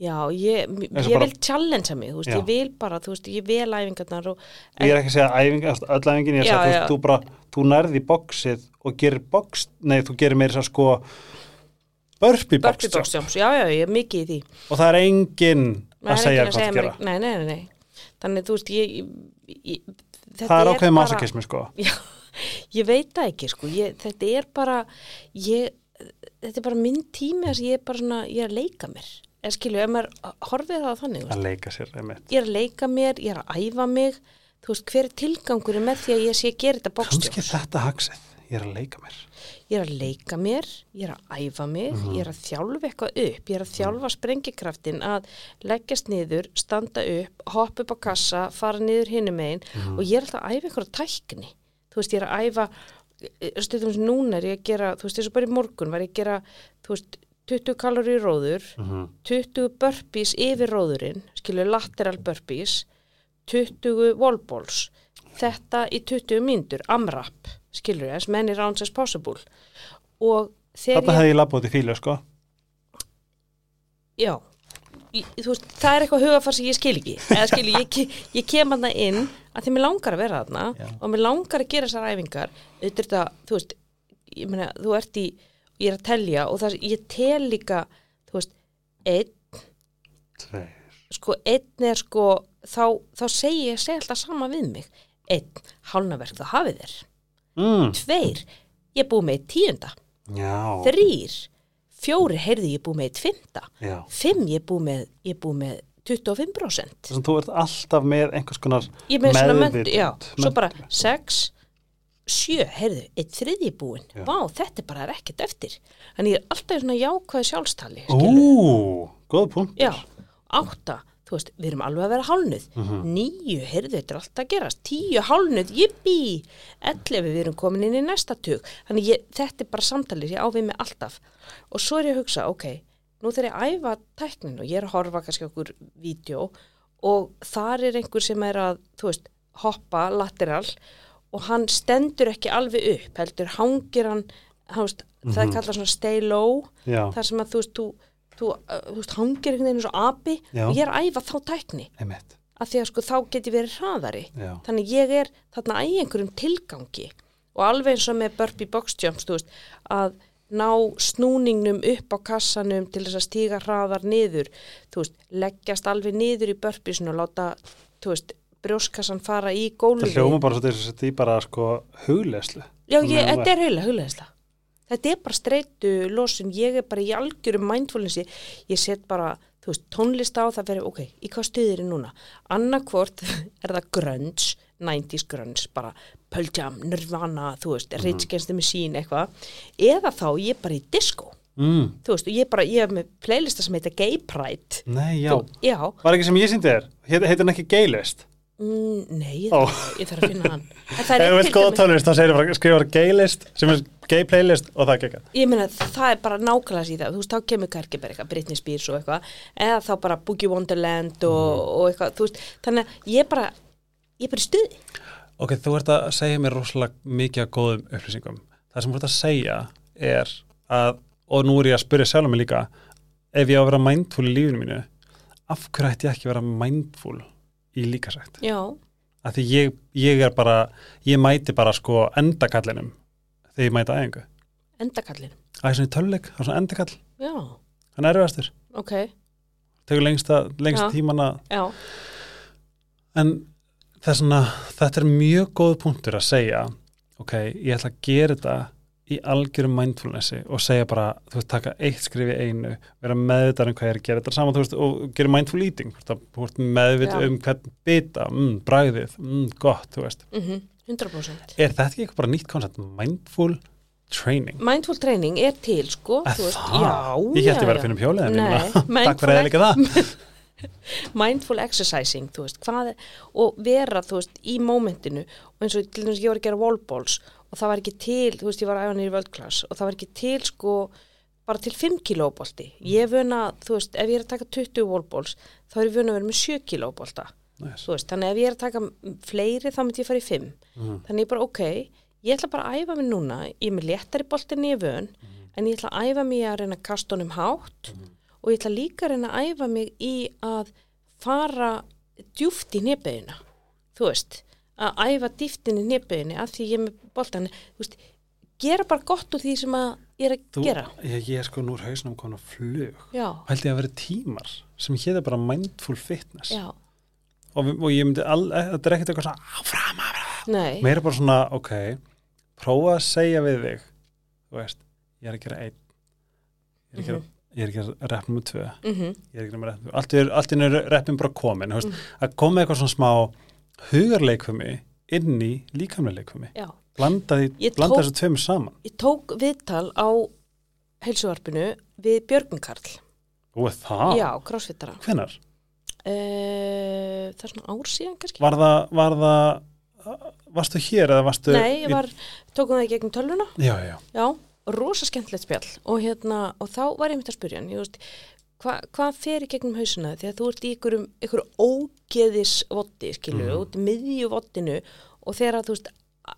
já, ég, ég vil challengea mig, veist, ég vil bara, þú veist, ég vil æfingarnar og ég er ekki að segja æfingar, öll æfingin ég er að segja, þú, bara, þú nærði bóksið og gerir bóks, nei þú gerir meira að sko Burpee box jumps, já, já, ég er mikið í því. Og það er enginn að er segja hvað það gera nei, nei, nei, nei. þannig þú veist ég, ég, það er ákveðið masakismi sko. Já, ég veit það ekki sko, ég, þetta er bara ég, þetta er bara minn tími að ég er bara svona, ég er að leika mér eða skilju, ef maður horfið það þannig þú veist. að leika sér ég er að leika mér, ég er að æfa mig þú veist, hver er tilgangurinn með því að ég sé að gera þetta kannski bókstjós þetta haksið, ég er að leika mér ég er að leika mér, ég er að æfa mig Mhm. ég er að þjálfa eitthvað upp ég er að þjálfa sprengikraftin að leggjast niður, standa upp hoppa upp á kassa, fara niður hinum megin Mhm. og ég er alltaf að æfa einhverja tækni þú veist, ég er að æfa stundum sem núna er ég að gera þú veist, eins og bara í morgun var ég að gera þú veist, 20 kalóri róður Mhm. 20 burpees yfir róðurinn skilur lateral burpees 20 wallballs þetta í 20 mínútur amrap, skilur as many rounds as possible. Þetta hefði ég í fílu sko. Já. Ég, þú veist, það er eitthvað hugafar sem ég skil ekki. Eða skilur, ég, ég kem hann inn að því mér langar að vera Já. og mér langar að gera þessar æfingar. Auðvitað, þú veist ég meina, þú ert í, ég er að telja og það, ég tel líka þú veist, einn Tveir. sko einn er sko þá, þá segi ég segi alltaf sama við mig. Einn, hálnaverk það hafið þér. Mm. tveir, ég er búið með tíunda. Já, þrýr, fjóri heyrði ég er búið með eitt fymta fimm ég er búið með, ég er búið með 25% þess að þú ert alltaf með einhvers konar ég með svona Meðvitund, möntu, já, svo bara menntun. 6 sjö, heyrðu, eitt þriðji búin Já. vá, þetta er bara er ekkert eftir þannig ég er alltaf svona jákvæði sjálfstali ú, góð punkt átta, þú veist, við erum alveg að vera hálnuð. Mhm. Níu, heyrðu, þetta er alltaf að gerast. Tíu, hálnuð, jippi. Ellefu, við erum komin inn í næsta tug. Þannig ég, þetta er bara samtalið, ég á við mig alltaf. Og svo er ég að hugsa, ok, nú þegar ég að æfa tæknin og ég er að horfa kannski okkur vídeo og þar er einhver sem er að, þú veist, hoppa lateral og hann stendur ekki alveg upp, heldur hangir hann, veist, það er kallað svona stay low já, þar sem að þú veist, þú, þú, þú veist, hangir einhvern veginn eins og api Já. og ég er að æfa þá tækni. Að því að sko þá get ég verið hraðari. Já, þannig ég er þarna í einhverjum tilgangi og alveg eins og með burpee box jumps þú veist, að ná snúningnum upp á kassanum til þess að stíga hraðar niður. Þú veist, leggjast alveg niður í burpeesinu og láta, þú veist brjóskassan fara í það gólfi hljóma bara svo þess að þetta er bara sko huglegslu Já, ég, þetta er heila hugleðisla. Þetta er bara streitu losun, ég er bara í algjörum mindfulnessi, ég set bara, veist, tónlist á það fyrir, ok, í hvað stuðir er núna? Annarkvort er það grunge, 90s grunge, bara Pearl Jam, Nirvana, þú veist, Rage Against the Machine, eitthvað, eða þá ég er bara í disco, mm. þú veist, og ég er bara, ég er með playlista sem heita Gay Pride. nei, já, Þú, já, var ekki sem ég síndi þér? Heit- heitir hann ekki gaylist mm, nei, ég, þarf, ég þarf að finna hann. Ef er þú til góða tónlist þá segir bara skrifar gaylist sem er gay playlist og það ekki ég meina það er bara nákvæmlega síðan. Þú veist þá kemur kannski bara eitthvað Britney Spears og eitthvað. Eða þá bara Boogie Wonderland og, og eitthvað þú veist. Þannig að ég er bara ég bara stuði Ok, þú ert að segja mér rosalega mikið af góðum upplýsingum. Það sem þú ert að segja er að, og nú er ég að spyrja sjálf mig líka, ef ég á að vera mindful í lífinu mínu, af hverju ætti ég ekki að vera mindful í líkasætt? já, Af því ég, ég er bara, ég mæti bara sko endakallinum þegar ég mæta æfingu. endakallin Það er svona töluleik, það er svona endakall, já, hann er erfiðastur, ok, tegur lengsta, lengst Já. tímana, já. En þessna, þetta er mjög góð punktur að segja ok, ég ætla að gera þetta í algjörum mindfulnessi og segja bara, þú veist, taka eitt skrif í einu vera meðvitað um hvað ég er að gera. Þetta saman, þú veist, og gera mindful eating meðvitað um hvern bita mm, bræðið, mm, gott, þú veist. Mm 100% er þetta ekki eitthvað bara nýtt koncept, mindful training? Mindful training er til sko það? já, ég held ég verið að finna um hjólið en ég Nei, meina, takk fyrir að líka það. mindful exercising þú veist, hvað er, og vera þú veist, í mómentinu og eins og til dæmis ég var að gera wallballs og það var ekki til, þú veist, ég var að æfa niður í völdklass og það var ekki til sko bara til 5 kilóbolti ég vön að, þú veist, ef ég er að taka 20 wallballs þá er ég vön að vera með 7 kilóbolta nice. þú veist, þannig ef ég er að taka fleiri þá myndi ég fara í 5 mm. þannig ég bara, ok, ég ætla bara að æfa mig núna ég er með léttari boltin ég er vön en ég ætla að æfa mig að reyna honum hátt og ég ætla líka að reyna að æfa mig í að fara djúft í nefnbeðina þú veist, að æfa dýftin í nefnbeðinni af því ég er með boltan þú veist, gera bara gott úr því sem að ég er að Þú, gera. ég, ég er sko núr hausnum konar flug. Já, held ég að vera tímar sem héða bara mindful fitness. Og, og ég myndi all, þetta er ekkert eitthvað svona áfram, áfram, nei, meira bara svona, ok prófa að segja við þig þú veist, ég er að gera einn ég er að gera, Mhm. ég er að gera rep nummer tvö mhm, ég er að gera rep allt er, allt er repin bara komin. Veist, Mhm. að koma eitthvað svona smá hugarleikfumi inn í líkamleikfumi já. Blanda, þessu tveimur saman. Ég tók viðtal á heilsuvarpinu við Björgun Karl. Og það, já, crossfittara. Hvenar? uh, það er svona ár síðan kannski. Var það, var það varstu hér eða varstu nei, ég var, tókum það í gegnum tölvuna. Já, já, já, rosa skemmtilegt spjall. Og hérna, og þá var ég myndi að spyrja hann, ég veist hva, hvað fer í gegnum hausuna því að þú ert í ykkurum, ykkur ógeðis votti, skilur, Mhm. mm. út í miðju vottinu og þegar þú veist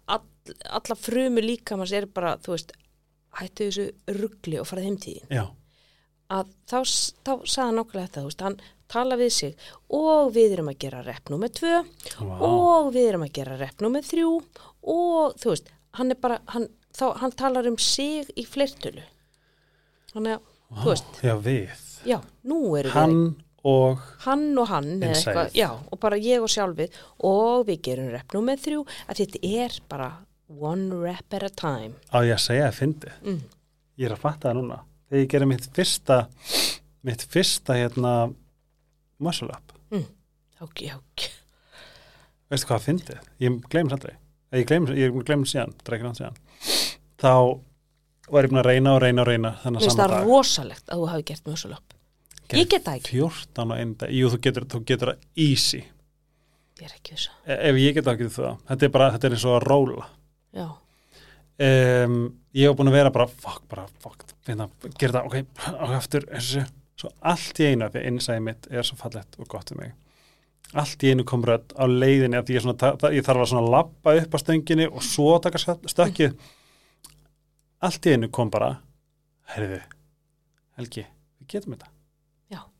all, alla frumu líkamans er bara, þú veist hættu þessu ruggli og farið heimtíðin að þá, þá hann nákvæmlega þetta, þú veist, hann tala við sig og við erum að gera rep nummer tvö Vá. og við erum að gera rep nummer þrjú og þú veist, hann er bara hann, þá, hann talar um sig í fleirtölu þannig að, þú veist já, við já, nú erum við hann og hann og hann eitthvað, já, og bara ég og sjálfið. Og við gerum rep nummer þrjú að þetta er bara one rep at a time. Á ég að segja að fyndi mm. ég er að fatta það núna. Þegar ég gerir mitt fyrsta mitt fyrsta hérna muscle up. Ok, ok, veistu hvað að fyndi, ég gleym þess aldrei. Ég þess síðan, það ekki nátt síðan. Þá var ég búin að reyna og reyna og reyna mér þennan finnst sama það dag. rosalegt að þú hafi gert svo lopp ég get það ekki, 14 á einn dag, jú þú getur, þú getur það easy, ég er ekki þess E- ef ég get það ekki það þetta er bara, þetta er eins og að róla. Já, um, ég hef búin að vera bara fuck, bara fuck, finna, gera það, ok og aftur, sé, svo allt í einu af því að innsæði mitt er svo fallett og gott um mig allt í einu kom rödd á leiðinni að ég, svona, ég þarf að svona lappa upp á stönginni og svo taka stökkið. Allt í einu kom bara herriði, Helgi við getum þetta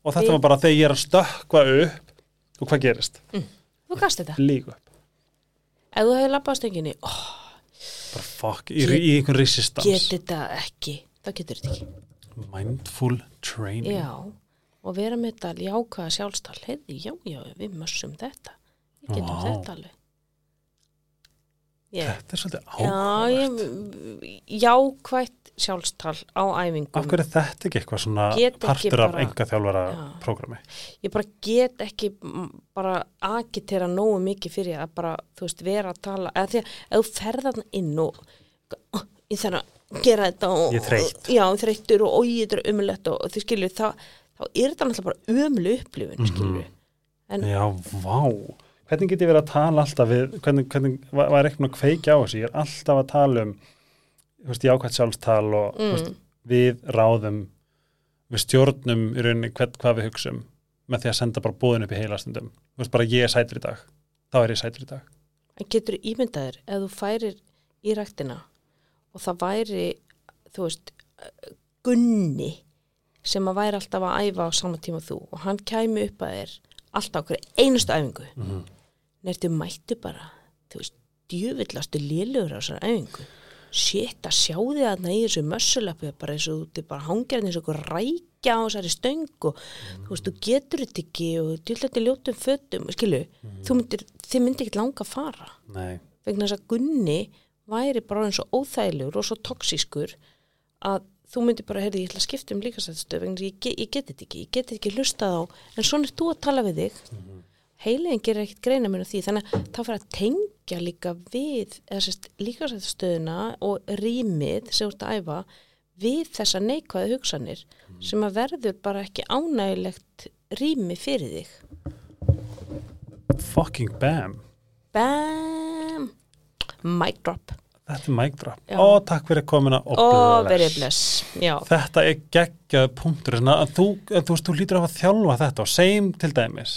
og þetta var bara þegar ég er að stökkva upp og hvað gerist? þú gast þetta, Líku upp, ef þú hefur labbað á stönginni oh, bara fuck í, í einhvern resistance. Get þetta ekki. Þá getur þetta ekki. Mindful training. Já, og vera með þetta jákvæða sjálfstal heiði, já, já, við mössum þetta. Við getum Vá. þetta alveg ég, þetta er svolítið já, áhugavert ég jákvætt sjálfstal á æfingum Af hverju er þetta ekki eitthvað svona Get partur af bara- enga þjálfara Já. prógrami? ég bara get ekki mm, bara agitera nógu mikið fyrir að bara, þú veist, vera að tala eða því að þú ferðan inn og "Oh, ég þarf að gera þetta og, Ég þreytt. já, þreyttur og er umlegt og, og þið skilju, þá, þá er þetta náttúrulega bara ömlu upplifun, Mhm. skilju En- Já, vá. Hvernig get ég verið að tala alltaf við, hvernig, hvernig var, nú að kveikja á þessu? Ég er alltaf að tala um, veist, jákvæmt sjálfstal og þú veist, mm, við ráðum, við stjórnum í rauninni hvern, hvað við hugsum með því að senda bara búðin upp í heilastundum. Veist, bara ég er sætur í dag, þá er ég sætur í dag. en getur ímyndaðir ef þú færir í ræktina og það væri, þú veist Gunni sem að væri alltaf að æfa á sama tíma þú og hann kæmi upp að þér alltaf okkur einustu æfingu Mm -hmm. Nertu mættu bara? Þú veist, djöfillastu lélugur á þessar æfingu. Shit að sjá þig aðna í þessu mössulappu bara eins og þú ert bara hangjarinn eins og rækja á þessari stöng og þú veist, þú getur þetta ekki og djöfleti ljótum fötum, skilu þú myndir, þið myndir ekki langa að fara. Nei, vegna þess að Gunni væri bara eins og óþægilegur og svo toksískur að þú myndir bara, heyrði, ég ætla að skipta um líkasættstöð vegna að ég, ge- ég get þetta ekki, ég get ekki hlustað á, en svona er þú að tala við þig heiliðin gerir ekkert greina mér á því, þannig að þá fyrir að tengja líka við, líkasættstöðuna og rýmið sem ert að æfa við þessa neikvæðu hugsanir sem að verður bara ekki ánægilegt rými fyrir þig fucking bam. Bam! Mic drop Þetta er mic drop. Já. Ó, takk fyrir komina og Ó, bless. Þetta er geggjað punktur þú, þú þú lítur af að þjálfa þetta og segjum til dæmis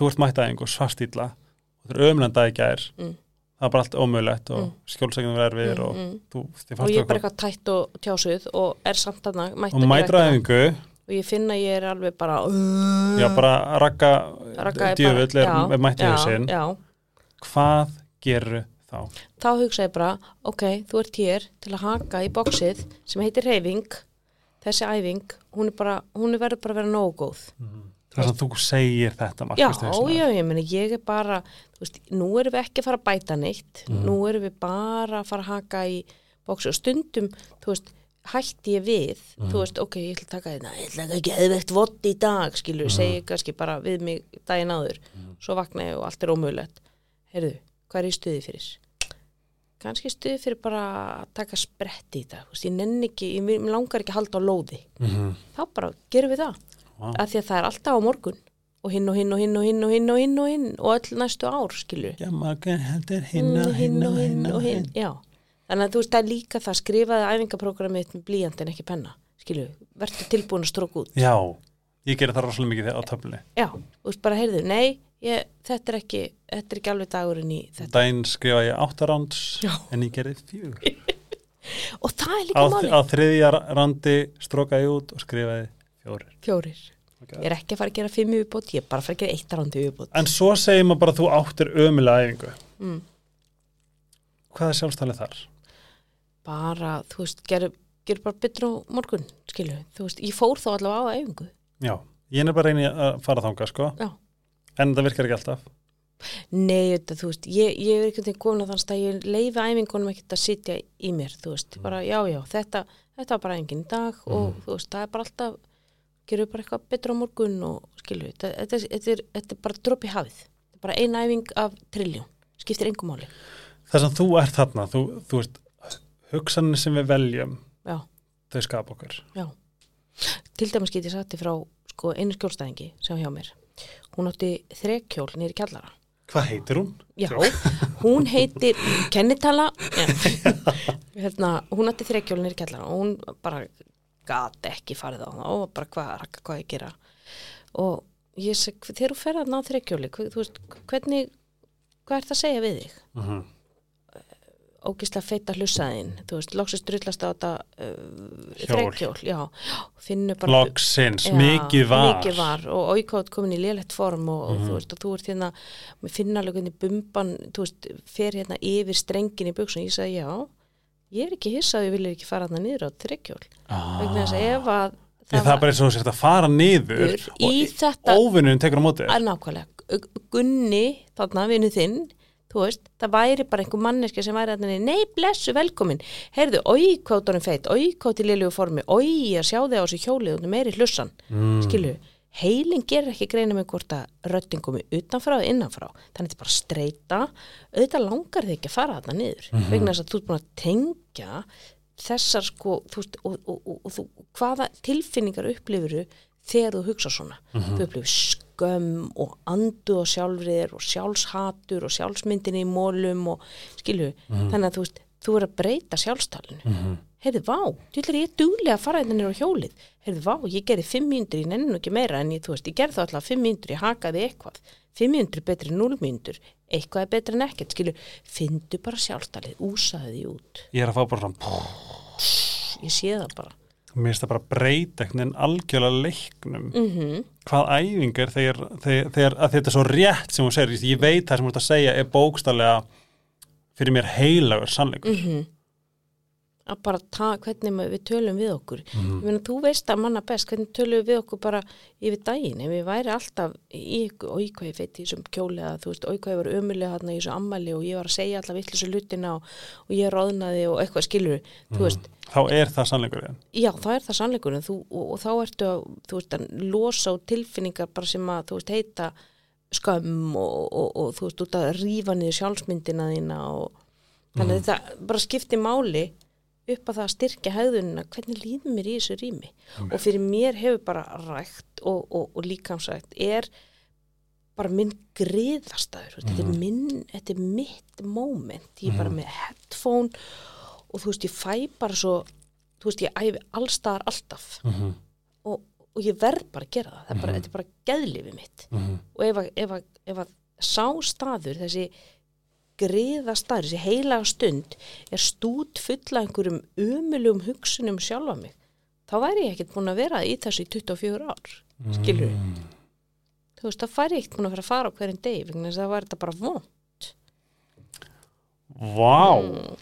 þú ert mættaðingu svarstýla og þú er ömlanda í gær Mm. það er bara allt ómögulegt og Mm. mm. skjólsækjum er erfiðir Mm, og mm. þú, og ég er bara eitthvað tætt og tjásuð og er samt mætt og æfingu og ég finna ég er alveg bara já bara rakka er djöfull er, er mætt í já, hausinn já. hvað gerur þá? þá hugsa ég bara, ok, þú ert hér til að haka í bóksið sem heitir reyfing þessi æfing, hún er bara hún er verður bara að vera nógu góð Það er að þú segir þetta Já, já, ég meni, ég er bara, veist, nú erum við ekki að fara að bæta neitt, Mhm. nú erum við bara að fara að haka í bóksi og stundum, þú veist, hætti ég við, Mhm. þú veist, ok, ég ætla að taka þetta, ég ætla ekki að geðvegt vott í dag, skilur, Mhm. segi kannski bara við mig daginn áður, svo vakna ég og allt er ómögulegt. Heyrðu, hvað er ég stuði fyrir? Kannski stuði fyrir bara að taka spretti í dag, þú veist, ég nenni ekki, ég langar ekki að halda á lóði. Mhm. Þá bara gerum við það Vá. að því að það er alltaf á morgun og hinn og hinn og hinn og hinn og hinn og hinn og hinn og öll næstu ár, skilur Já, maður heldur hinn og Mm, hinn og hinn og hinn. já, þannig að þú veist það er líka það skrifaði æfingaprógramið með blíjant en ekki penna, skilur, verður tilbúin að stróka út, Já, ég gerir það rosalega mikið á töflunni. já, þú veist bara heyrðu, nei ég, þetta er ekki, þetta er ekki alveg dagurinn í þetta, Dæn skrifa ég áttaráns Já. en ég gerði fjögur. og það er Á, líka máli, á þriðja randi strókaði út og skrifaði fjórir. fjórir ég er ekki að fara að gera fimm yfirbót, ég er bara að fara að gera eitt rándi yfirbót, En svo segir maður bara að þú áttir ömulega æfingu. mm. Hvað er sjálfstælið þar? bara, þú veist, gerum ger bara betur á morgun, skilur þú veist, ég fór þá allavega á æfingu Já, ég er bara reyni að fara þanga, sko. Já. En það virkar ekki alltaf. Nei, þetta, þú veist, ég, ég er einhvern veginn komin að þannig að ég leifi æfingunum ekkert að sitja í mér, þú veist, bara já, já, þetta, þetta var bara enginn dag og þú veist, það er bara alltaf, gerum bara eitthvað betur á morgun og skilju, þetta, þetta, þetta, er, bara dropp í hafið, þetta er bara ein æfing af trilljón, skiptir engum máli, Það sem þú ert þarna, þú, þú veist, hugsanir sem við veljum, já, þau skapa okkur. já. Til dæmis get ég þér frá, sko, einu skjólstæðingi sem hjá mér, hún átti þrekkjól niður í kjallara. Hvað heitir hún? Já, hún heitir kennitala. Hérna, hún átti þrekkjólnir í kellara og hún bara gat ekki farið á það og bara hvað, hvað ég gera og ég seg, þegar þú ferð að ná þrekkjóli þú veist, hvernig hvað er það að segja við þig? Uh -huh. Ógislega feita hlussaðinn þú veist, loksist drullast á þetta uh, Hjól. þrekkjól, já, finnur bara Loksins, Já, mikið var. mikið var og aukátt komin í lélegt form og, og þú veist og þú ert hérna með finna alveg hvernig bumban þú veist, fer hérna yfir strengin í buksun ég sagði já, ég er ekki hissað ég vil ekki fara þarna niður á þryggjól Ah. vegna þess að ef að Ég, það er bara eins og þú sért að fara niður í og óvinnurinn tekur á móti. að nákvæmlega, Gunni þarna, vinnu þinn þú veist, það væri bara einhver manneski sem væri þarna, nei, blessu, velkomin. Heyrðu, oi, hvað þú erum feit, oi, hvað til liðlegu formi, oi, að sjá þig á þessu hjólið og meiri hlussan, Mm. skilu heilin gerir ekki greina með hvort að röddin komi utanfrá og innanfrá. Þannig þetta er bara að streyta auðvitað langar þig ekki að fara þarna niður vegna þess að þú ert búin að tengja þessar sko veist, og, og, og, og þú, hvaða tilfinningar upplifuru þegar þú hugsa svona? Þú upplifur skömm og andu á sjálfriðir og sjálfshatur og sjálfsmyndinni í mólum og skilu, þannig að þú veist þú er að breyta sjálfstalinu Mhm. Heyrðu, vá, þú ætlar ég duglega að fara hérna niður á hjólið, heyrðu, vá, ég gerði fimm mínútur, ég nenni nú ekki meira en ég, þú veist, ég gerði þá alltaf fimm mínútur, ég hakaði eitthvað. Fimm mínútur er betri en núl mínútur. Eitthvað er betri en ekkert, skilju fyndu bara sjálfstalið, úsaði því út. Ég er að fá bara svona, ég sé það bara. Mér finnst það bara veginn algjörlega leiknum. mm Hvað æfing er þegar, þegar, þegar þetta er svo rétt sem hún segir, ég veit það sem hún ert að segja er bókstallega fyrir mér heilagur sannleikur. -hmm. Að bara ta, hvernig við tölum við okkur. Mhm. ég meina, þú veist að manna best hvernig tölum við okkur bara yfir daginn. Ef við væri alltaf í ykkur oi hvað ég feit í þessum kjóli eða þú veist, oi hvað ég var ömulega þarna í þessu ammæli og ég var að segja alltaf vittlis hlutina og, og ég róðnaði og eitthvað skilur þú veist, Þá er það sannleikur þinn. já þá er það sannleikurinn. Þú, og, og þá ertu að, þú veist, að losa á tilfinningar bara sem að þú veist heita skömm og, og, og þú veist út að rífa niður sjálfsmyndina þína og þannig að þetta bara skipti máli upp að það að styrkja hegðunina hvernig líður mér í þessu rými? Og fyrir mér hefur bara rækt og, og, og líkamsrækt er bara minn griðastæður mm. þetta, er minn, þetta er mitt moment. Ég er bara með headphone og þú veist ég fæ bara svo þú veist ég æfi allstaðar alltaf. Mm -hmm. og, og ég verð bara að gera það, það er bara, þetta er bara geðlifið mitt. Og ef að, ef að, ef að sá staður, þessi griða staður, þessi heilaga stund er stút fulla einhverjum umulugum hugsunum sjálfa mig þá væri ég ekkert búin að vera í þessu í 24 ár, skilur þú veist, þá færi ég ekkert búin að vera að fara á hverjum vegna þess að það væri þetta bara von Vá, Mm.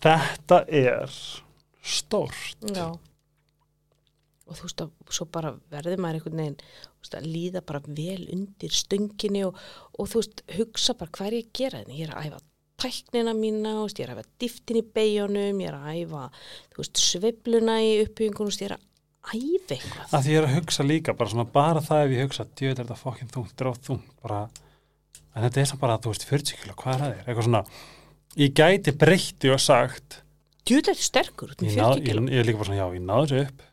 þetta er stórt. já og þú veist að svo bara verður maður einhvern veginn veist, að líða bara vel undir stönginni og, og þú veist, hugsa bara hvað er ég að gera þetta, ég er að æfa tæknina mína, veist, ég er að æfa dýftin í beigjónum, ég er að æfa veist, sveifluna í veist, ég er að æfa eitthvað. Að því ég er að hugsa líka, bara svona bara það ef ég hugsa, djöð er þetta fokkin þungt, dráð þungt? Bara, en þetta er samt bara þú veist, 40 kilo, hvað er það þér? eitthvað svona, ég gæti breytti og sagt djúðlega er sterkur, út með ég, 40 ég, ég er líka bara svona, já, ég náðu þessu upp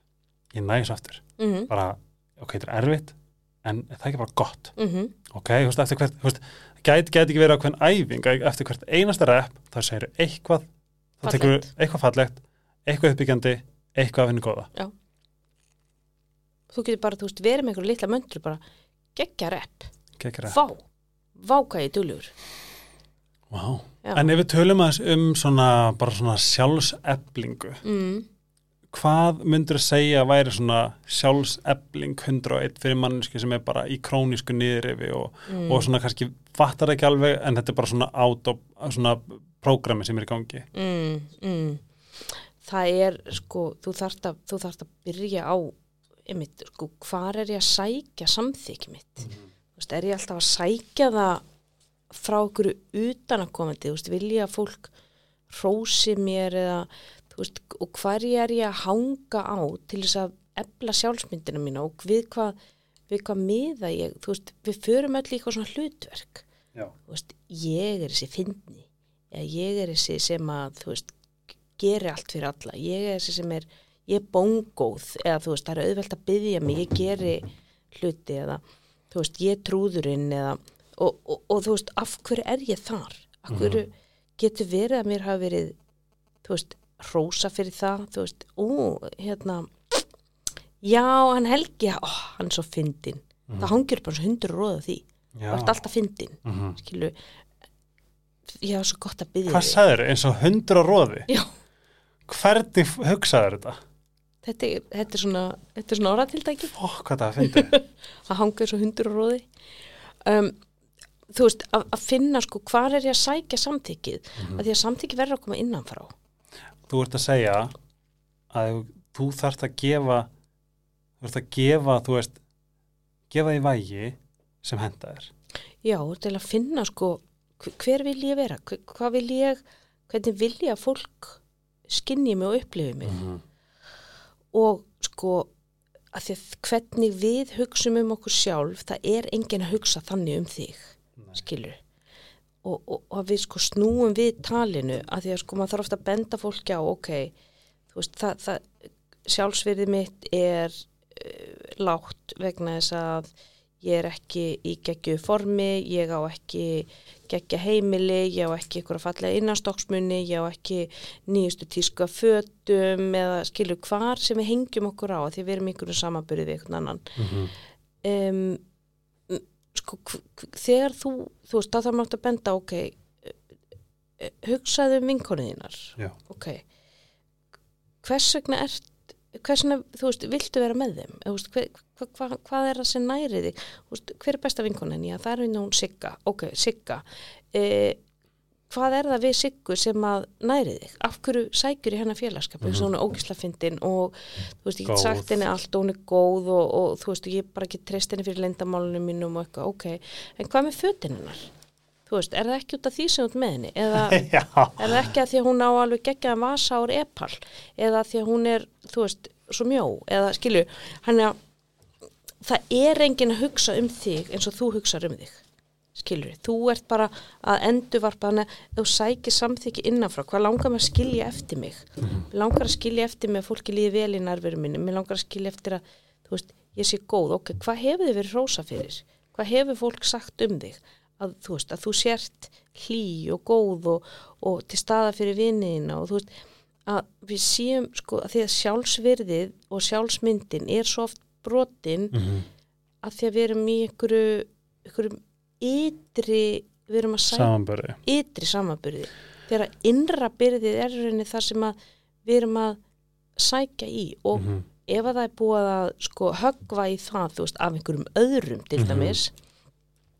ég þessu aftur, mm bara ok, þetta er erfitt, en það er ekki bara gott -hmm. ok, þú veist, eftir hvert þú veist, gæti, gæti ekki verið á hvern æfing að eftir hvert einasta rep, þá segir eitthvað þá tekur Fallegt. eitthvað fallegt eitthvað uppbyggjandi, eitthvað af henni góða þú getur bara, þú veist, verið með einhverju litla möndru bara geggja rep, vá vá hvað ég er duglegur wow. Já. en ef við tölum aðeins um svona, bara svona sjálfseflingu mm. Hvað myndur að segja að væri svona sjálfsefling 101 fyrir manneski sem er bara í krónísku niðrifi og, Mm. og svona kannski fattar ekki alveg en þetta er bara svona át og svona prógrami sem er í gangi Mm, mm. það er sko, þú þarft að, þú þarft að byrja á einmitt, sko, hvar er ég að sækja samþykki mitt þú veist, er ég alltaf að sækja það frá okkur utanakomandi, þú veist, vilja að fólk hrósi mér eða veist, og hvar er ég að hanga á til þess að ebla sjálfsmyndina mína og við hvað við hvað miða ég, þú veist, við förum í eitthvað svona hlutverk. Veist, ég er þessi eða ég er þessi sem að þú veist, geri allt fyrir alla. Ég er þessi sem er, ég er bóngóð. Eða þú veist, það er auðvelt að byggja mig ég geri hluti eða þú veist, ég er trúðurinn eða og, og, og þú veist, af hverju er ég þar? Af hverju getur verið að mér hafa verið þú veist, rósa fyrir það þú veist, ú, hérna já, hann Helgi ó, hann er svo fyndin það hangir bara svo hundur róða því það er alltaf fyndin Mhm. skilu ég hafa svo gott að byggja Hvað sagður eins og hundur á róði? Já. Hvernig hugsaður þetta? þetta, þetta er svona, þetta er svona hvað það finnir. að hanga eins og hundur og róði um, þú veist, að, að finna sko hvar er ég að sækja samþykið Mhm. að því að samþykið verður að koma innanfrá þú ert að segja að þú þarft að gefa þú ert að gefa, þú veist gefa því vægi sem henda þér. já, til að finna sko hver, vil ég vera, hvað vil ég hvernig vil ég að fólk skinni mig og upplifi mig Mhm. og sko að því að hvernig við hugsum um okkur sjálf, það er enginn að hugsa þannig um þig, Nei. skilur og, og, og við sko snúum við talinu, að því að sko maður þarf ofta að benda fólki á, ok þú veist, það, það sjálfsvirði mitt er uh, lágt vegna þess að ég er ekki í geggju formi, ég á ekki geggja heimili, ég á ekki ykkur að fallega innanstokksmunni, ég á ekki nýjustu tísku að fötum eða skilur hvar sem við hengjum okkur á því við erum ykkur samanbyrði við einhvern annan Mhm. um, sko, þegar þú þú veist, þá þarf maður átt að benda ok, eh, eh, hugsaðu um vinkonið þínar. Já. ok. Hvers vegna ert hvers vegna, þú veist, viltu vera með þeim? Eða, þú veist, hver, hva, hva, hvað er það sem næri þig? Þú veist, hver er besta vinkonin já, það er hún Sigga, ok, Sigga. E, hvað er það við Siggu sem að næri þig af hverju sækjur í hennar félagskap mm -hmm. hún er ógisla fyndin og þú veist, ég get sagt henni allt og hún er góð og, og þú veist, ég bara get treyst henni fyrir lendamálunum mínum og eitthvað, ok en hvað með fötin hennar? Þú veist, er það ekki út af því sem ert með henni? Eða. Er það ekki að því að hún á alveg geggjaðan vasa úr epal eða því að hún er, þú veist, svo mjó eða skilju, hann er að það er enginn að hugsa um þig eins og þú hugsar um þig skilju, þú ert bara að endurvarpa þannig að þú sækir samþykki innanfrá, hvað langar mér að skilja eftir mig? Mér langar að skilja eftir mig að fólki líði vel í nærveru minni, mér langar að skilja eftir að þú veist, ég sé góð, ok, hvað hefur þið verið rósa fyrir, hvað hefur fólk sagt um þig, að þú veist, að þú sért hlý og góð og, og til staða fyrir vinniðina og þú veist, að við séum sko, að því að sjálfsvirðið og sjálfsmyndin er svo oft brotin Mhm. að því að við erum í einhverju, einhverju ytri, við erum að Samanbörði. ytri samanbyrði þegar að innra byrðið er rauninni þar sem að við erum að sækja í og Mhm. ef að það er búið að sko höggva í það þú veist af einhverjum öðrum til Mhm. dæmis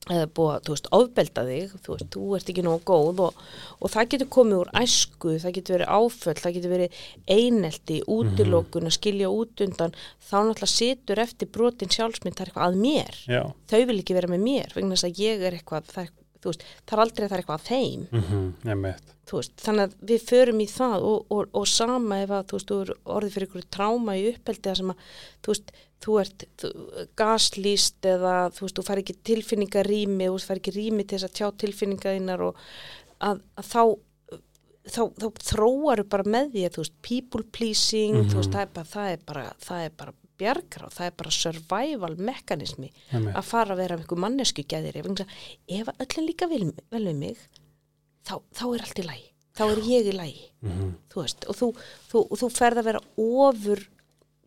eða búið að, þú veist, ofbelda þig þú veist, þú ert ekki nógu góð og, og það getur komið úr æsku, það getur verið áföll, það getur verið einelti, útilokun að skilja út undan, þá náttúrulega situr eftir brotin sjálfsmynd, það er eitthvað að mér. Já, þau vil ekki vera með mér, vegna þess að ég er eitthvað það er, veist, það er aldrei að það er eitthvað að þeim. Mhm, einmitt. Þú veist, þannig að við förum í það og, og, og sama ef að þú veist, þú er orðið fyrir ykkur tráma í uppeldi að sem að, þú veist, þú ert þú, gaslýst eða þú veist, þú fær ekki tilfinningarými þú fær ekki rými til þess að tjá tilfinningaðinnar og að, að þá þá, þá þróaru bara með því að þú veist, people pleasing þú veist, það er bara, það er bara, það er bara bjargráð, það er bara survival mekanismi Einmitt. að fara að vera með einhver mannesku gæðir ef öllin líka vel, vel við mig þá, þá er allt í lægi þá er ég í lægi Mhm. þú veist, og þú, þú, og þú ferð að vera ofur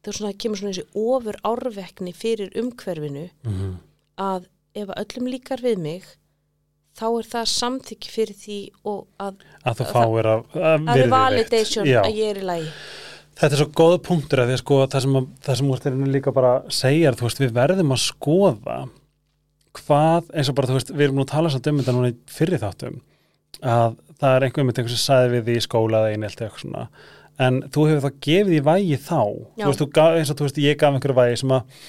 það svona, kemur svona þessi ofur árvekni fyrir umhverfinu Mhm. að ef öllum líkar við mig þá er það samþykki fyrir því og að, að þú fáir að, að að validation að ég er í lægi Þetta er svo góð punktur að því að sko það sem, að, það sem úr þeirinu líka bara segja þú veist, við verðum að skoða hvað, eins og bara þú veist við erum nú að tala samt um þetta núna í fyrri þáttum að það er einhver með einhver sem sagði við í skóla eða einelt eitthvað svona. En þú hefur það gefið í vægi þá þú veist, þú gaf, eins og þú veist, ég gaf einhverju vægi sem að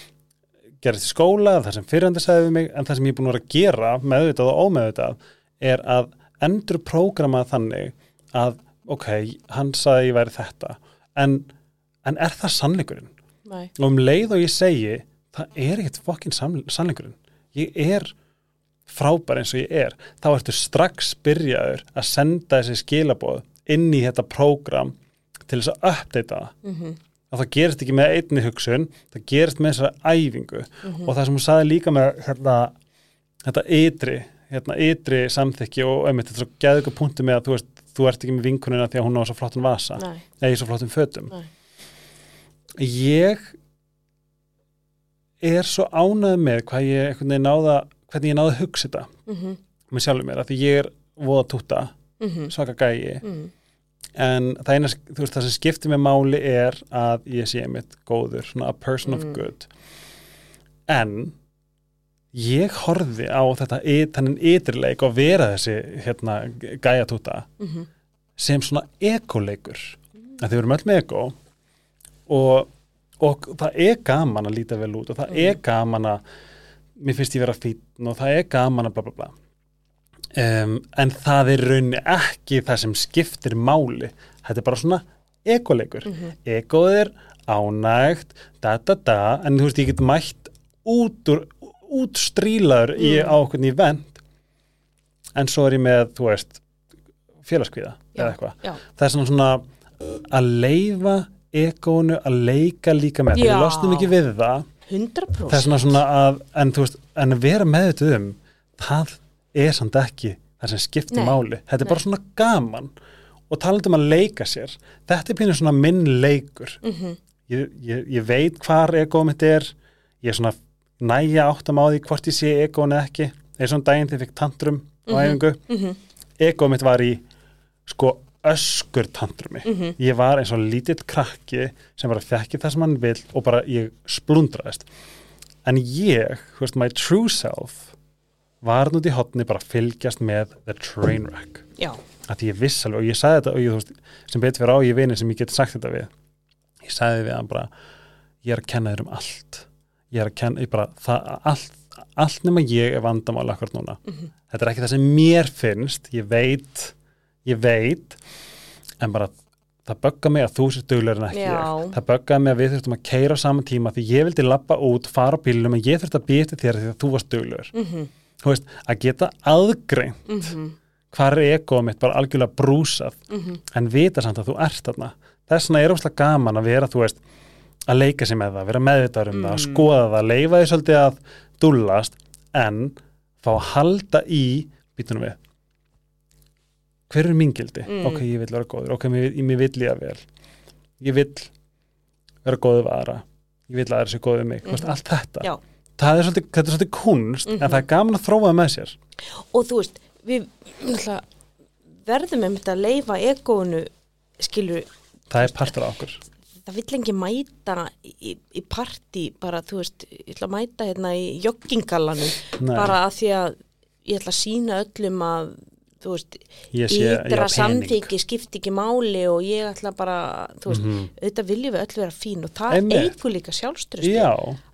gerist í skóla, það sem fyrirhandi sagði við mig, en það sem ég er búin að vera að gera meðvitað og ómeðvitað er að endur prógrama þannig að, ok, hann sagði ég væri þetta, en, en er það sannleikurinn? Nei. Og um leið og ég segi, það er ekkert fokkin sannleikurinn. Ég er frábær eins og ég er, þá ertu strax byrjaður að senda þessi skilaboð inn í þetta prógram til þess að uppdeita það Mm -hmm. að það gerist ekki með einni hugsun það gerist með þessari æfingu Mhm. og það sem hún saði líka með hérna, þetta ytri hérna, ytri samþykki og einmitt þetta er svo ykkur punktu með að þú, veist, þú ert ekki með vinkunina því að hún á svo flottum vasa Nei, eða í svo flottum fötum nei. ég er svo ánægð með hvað ég náða hvernig ég náði að hugsa þetta Mm -hmm. með sjálfur mér, af því ég er voða túta, Mm -hmm. svaka gæi Mm. en það eina, veist, það sem skiptir með máli er að ég sé einmitt góður, svona a person of Mm. good en ég horfði á þetta y- þennan ytrirleik og vera þessi hérna gæjatúta Mm sem svona ekoleikur. Að þið verum öll með eko og, og það er gaman að líta vel út og það Mm. er gaman að mér finnst ég vera fítn og það er gaman að bla bla bla. Um, en það er raunni ekki það sem skiptir máli. Þetta er bara svona ekoleikur. Mhm. ekoð er ánægt da da da, en þú veist ég get mætt út úr útstrílaður í Mm. á okkur í vend en svo er ég með, þú veist félagskvíða Já, eða eitthvað. það er svona svona að leifa ekónu að leika líka með, Já. við losnum ekki við það. 100% það er svona svona að en, veist, en vera meðvituð um það er samt ekki það sem skiptir Nei, máli, þetta er nei. bara svona gaman. Og talandi um að leika sér þetta er pínur svona minn leikur. Mhm. ég, ég, ég veit hvar egóð mitt er. Ég er svona næja áttam á því hvort ég sé eða ekki eða svona daginn þegar ég fikk tantrum á Mhm. æfingu Mhm. egóð mitt var í sko öskur tantrumi Mhm. ég var eins og lítill krakki sem bara þekki það sem hann vil og bara ég splundraðist en ég, þú veist, my true self var nút í hotni bara fylgjast með the train wreck Já, að ég viss alveg og ég sagði þetta og ég, þú veist, sem betur fyrir á ég vini sem ég get sagt þetta við ég sagði við hann bara ég er að kenna þér um allt ég er að kenna, ég bara, það, allt allt nema ég er vandamál akkur núna Mhm. þetta er ekki það sem mér finnst ég veit, ég veit en bara það bögga mig að þú sér duglegur en ekki Já. ég það böggaði mig að við þurftum að keira á sama tíma því ég vildi lappa út, fara á bílunum en ég þurfti að býta þér því að þú varst duglegur Mhm. þú veist, að geta aðgrein Mhm. hvar er egoð mitt bara algjörlega brúsað Mhm. en vita samt að þú ert þarna þess vegna er óslega gaman að vera þú veist að leika sér með það, vera meðvitaður um það að Mm. skoða það, leifa því svolítið að dúllast en fá að halda í býtunum við hver er mín gildi? Mm. ok, ég vil vera góður, ok, mér, mér vill líða vel ég vill vera góður aðra ég vill að aðra sér góður mig, mm Mhm. allt þetta Já. það er svolítið, þetta er svolítið kunst Mhm. en það er gaman að þróa það með sér og þú veist, við verðum einmitt að leifa egónu skilur, það er partur af okkur það vill engi mæta í, í partí bara, þú veist, ég ætla að mæta hérna í joggingalanum, bara að því að ég ætla að sína öllum að þú veist, pening. samþyggi skipti ekki máli og ég ætla bara þú veist, Mhm. auðvitað viljum við öll vera fín og það eigur líka sjálfströsti já,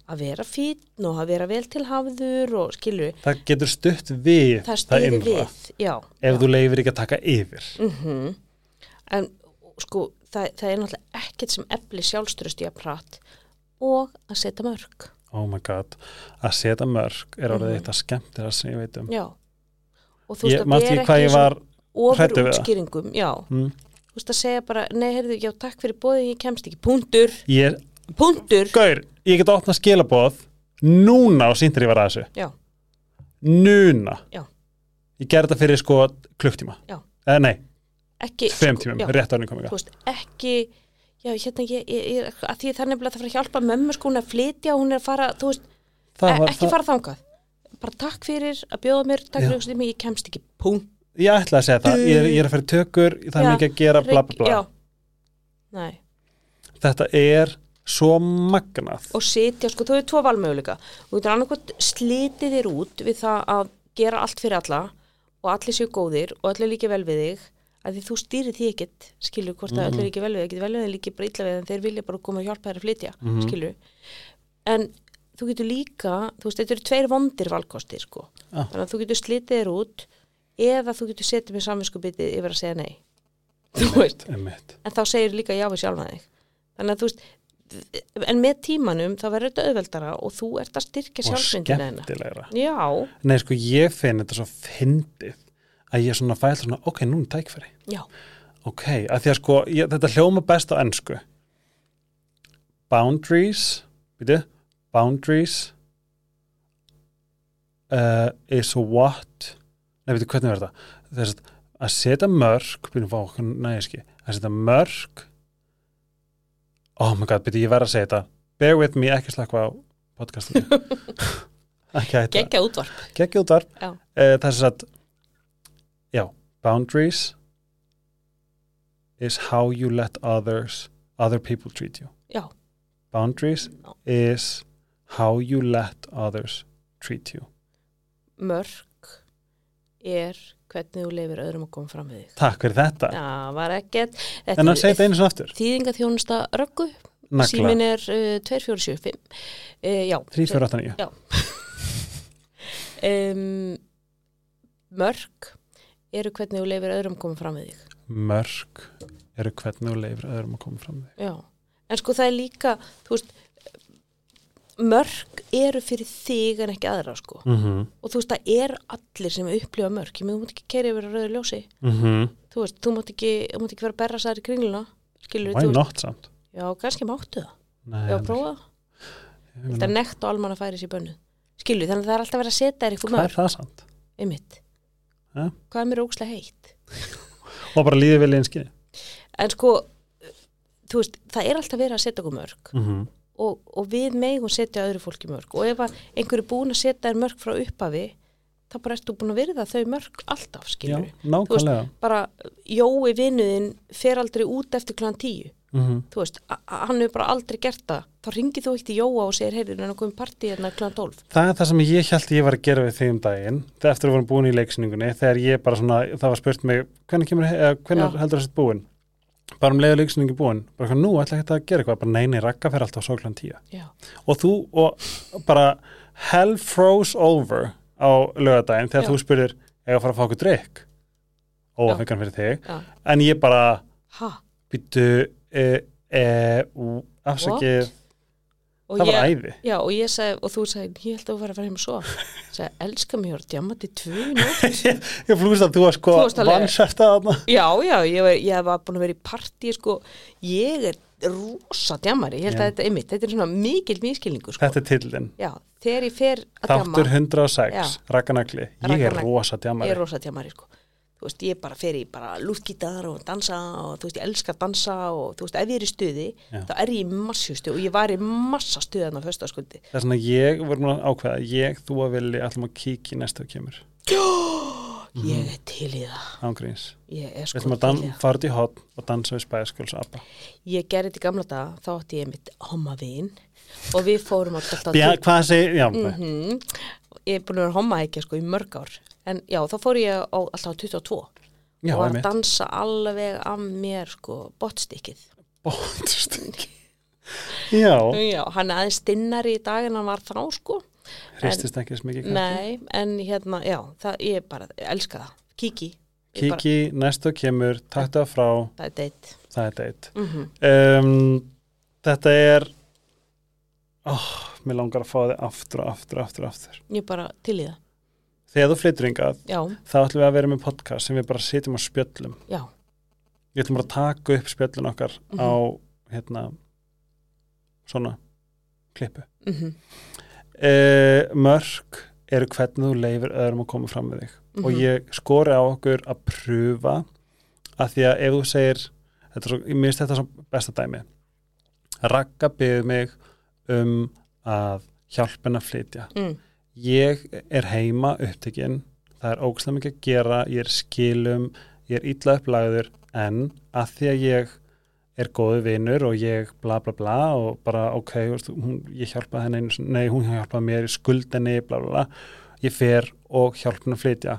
að vera fín og að vera vel til hafður og skilur, það getur stutt við það stýði innra, við já, ef já. þú leifir ekki að taka yfir. Mm en sko það, það er náttúrulega ekkert sem efli sjálfströsti að prat og að setja mörg oh my god, að setja mörg er orðið Mhm. eitt að skemmtira sem ég veit um. Já. Og þú veist að vera ekki ofur útskýringum já, mm, þú veist að segja bara nei, heyrðu, já, takk fyrir bóðið, ég kemst ekki. Punktur, ég, punktur. Gaur, ég get opnað skilaboð núna og síntir ég var að þessu. Já, núna. Já. ég gerði þetta fyrir sko klukktíma. Eða nei, ekki tveim sko, tímum, já, rétt árið komið ekki já, hérna, ég, ég, ég, að því það er nefnilega að fara að hjálpa mömmu sko, hún er að flytja og hún er að fara, þú veist, það e var, ekki það, fara þangað. Bara takk fyrir að bjóða mér, takk fyrir að mig, ég kemst ekki, pún ég ætla að segja það, ég er, ég er að fyrir tökur það er mikið að gera bla bla bla. já, nei. Þetta er svo magnað. Og sitja, sko, þú hefur tvo valmöguleika. Og þú getur annarkvæmt slitið þér út við það að gera allt fyrir alla og allir séu góðir og allir líka vel við þig að því þú stýrir því ekkert skilur hvort að Mhm. allir líka vel við þig, getur vel við þig líka bara illa við en þeir vilja bara koma og hjálpa þér að flytja Mhm. skilur en þú getur líka, þú veist, þetta eru tveir vondir valkostir sko, Já. þannig að þú getur slitið þér út eða þú getur setið með samvinskupitið yfir að segja nei. Þú veist, Einmitt. en þá segir líka já við sjálfa þig. Þannig að þú veist en með tímanum þá verður þetta auðveldara og þú ert að styrkja og sjálfsmyndina hennar skemmtilegra. Já, nei sko ég finn þetta svo fyndið að ég svona fælt svona ok, núna er tækfæri já, ok, að því að sko ég, þetta hljóma best á ennsku boundaries veitu, boundaries uh, is what nei, veitu, hvernig verður það? Þess að að setja mörg byrjum fá okkur nægiski að setja mörg oh my god, byrju, ég verð að segja þetta. Bear with me, ekki slakka á podcastinu. Ekki hætta. Geggja útvarp. Geggja út var Já. uh, þess að já, boundaries is how you let others other people treat you. Já, boundaries Já. is how you let others treat you. Mörg er hvernig þú leifir öðrum að koma fram við þig. Takk fyrir þetta. Já, var ekkert. En hann segi þetta einu svona aftur. Þýðinga þjónusta röggu símin er uh, 2475 uh, já, 3489 um, mörg eru hvernig þú leifir öðrum að koma fram við þig mörg eru hvernig þú leifir öðrum að koma fram við Já, en sko það er líka, þú veist, mörg eru fyrir þig en ekki aðra sko. mm -hmm. Og þú veist, það er allir sem upplifa mörg. Ég með þú mátt ekki keiri yfir að rauðu ljósi. Mm Þú veist, þú mátt ekki, þú ekki vera að berra særi kringluna. Skilur why not samt Já, kannski máttu það. Nei, Já, prófa það. Þetta er nekt og almanna færi sér bönnu. Skilur, þannig að það er alltaf verið að setja þér eitthvað hvað er mörg. það samt Einmitt. Ja. Hvað er mér ókslega heitt? og bara líði vel í einskynni En sko, veist, það er alltaf verið að setja okkur mörg. mm -hmm. og, og við megum setja öðru fólki mörg og ef að einhver er búin að setja þér mörg frá upphafi þá bara ertu búin að virða þau mörg alltaf já, skilur við. nákvæmlega bara Jói vinnuðinn fer aldrei út eftir klan tíu mm -hmm. þú veist, hann hefur bara aldrei gert það. Þá ringið þú eitt í Jóa og segir heyrður en að koma partí hérna klan 12 Það er það sem ég held ég var að gera við þig um daginn eftir að við vorum búin í leiksningunni þegar ég bara svona, það var spurt mig hvernig, kemur, eða, hvernig heldur þessi búin bara um leiðu leiksningi búin bara nú ætla ekki að gera eitthvað. Bara neini, rakka fyrir alltaf svo tíu. Já, og þú, og bara hell froze over á lögadaginn þegar Já. þú spyrir ég að fara að fá okkur drikk óafengan fyrir þig. Já, en ég bara, ha e, ú, afsakið. Það var ég, æði. Já, og ég segi, og þú segi ég held að þú fara að fara heim og svo segi, elska djamma til tvö nótt. Ég flúst að þú var sko vansært að þarna. Já, já, ég var, ég var búin að vera í partí sko, ég er rosa djammari, ég held Já. að þetta er mitt þetta er svona mikil miskilningu sko. þetta er tillin Já, þegar ég fer að Þáttur djamma 106, Já. Rakanagli Ég er rosa ég djamari er rosa djammari sko. Þú veist, ég bara fer í bara lúftgítar og dansa og þú veist, ég elska að dansa og þú veist, ef ég er í stuði Já. þá er ég í massjustu og ég var í massa stuðan á föstaskvöldi Það er svona ég voru nú að ákveða Ég, þú að vilja, ætlum að kíkja í næstu að kemur. Ég er til í það. Ángríns ég er sko til í það. fara út í hotn og dansa við spæðskjöls og abba. Ég gerði þetta í gamla dag, þá átti ég mitt homavin og við fórum alltaf já, mm ég er búin að vera homma ekki sko í mörg ár en já, þá fór ég á, alltaf á 22 já, og að einmitt. dansa alveg af mér sko botstykkið Bóttstykki Já, já, hann er aðeins stinnari í dag en hann var þá sko. Hristist ekki sem mikið nei, en hérna, já, það, ég bara elska það, kiki Ég bara, Kiki, næstu kemur, takta frá það er deitt það er deitt mm um, Þetta er oh, Mér langar að fá þið aftur og aftur og aftur, aftur. Ég bara til í það, Þegar þú flyttur hingað, já, þá ætlum við að vera með podcast sem við bara sitjum á spjöllum. Já. Við ætlum bara að taka upp spjöllun okkar Mhm. á hérna svona klippu. Mm uh, Mörk eru hvernig þú leifir öðrum að koma fram með þig. Mhm. og ég skori á okkur að pröfa að því að ef þú segir þetta er svo, ég minnst þetta svo besta dæmi. Ragga byggði mig um að að flytja. Mm. Ég er heima upptekinn það er ógæslega mikið að gera ég er skilum, ég er illa upplagður en að því að ég er góðu vinur og ég bla bla bla og bara ok hún, ég hjálpaði henni nei hún hjálpaði mér í skuldinni bla bla bla ég fer og hjálpa henni að flytja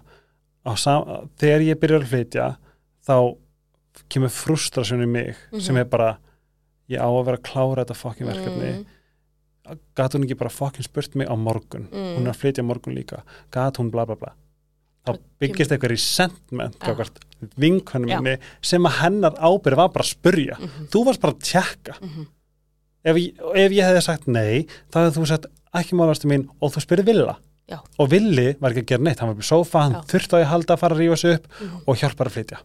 sam, þegar ég byrjar að flytja þá kemur frustrasjón í mig sem Mhm. er bara ég á að vera að klára þetta fokkin verkefni mm. Gat hún ekki bara fokkin spurt mig á morgun? Mm. hún er að flytja morgun líka. Gat hún bla bla bla? Þá byggist eitthvað resentment Já. minni sem að hennar ábyrð var bara að spurja. Mhm. þú varst bara að tjekka Mhm. ef, ég- og ef ég hefði sagt nei þá hefði þú sagt ekki málastu mín og þú spyrir Villa. Já. og Villi var ekki að gera neitt. Hann var upp í sófa, hann þurfti á að halda að fara að rífa sig upp Mhm. og hjálpar að flytja.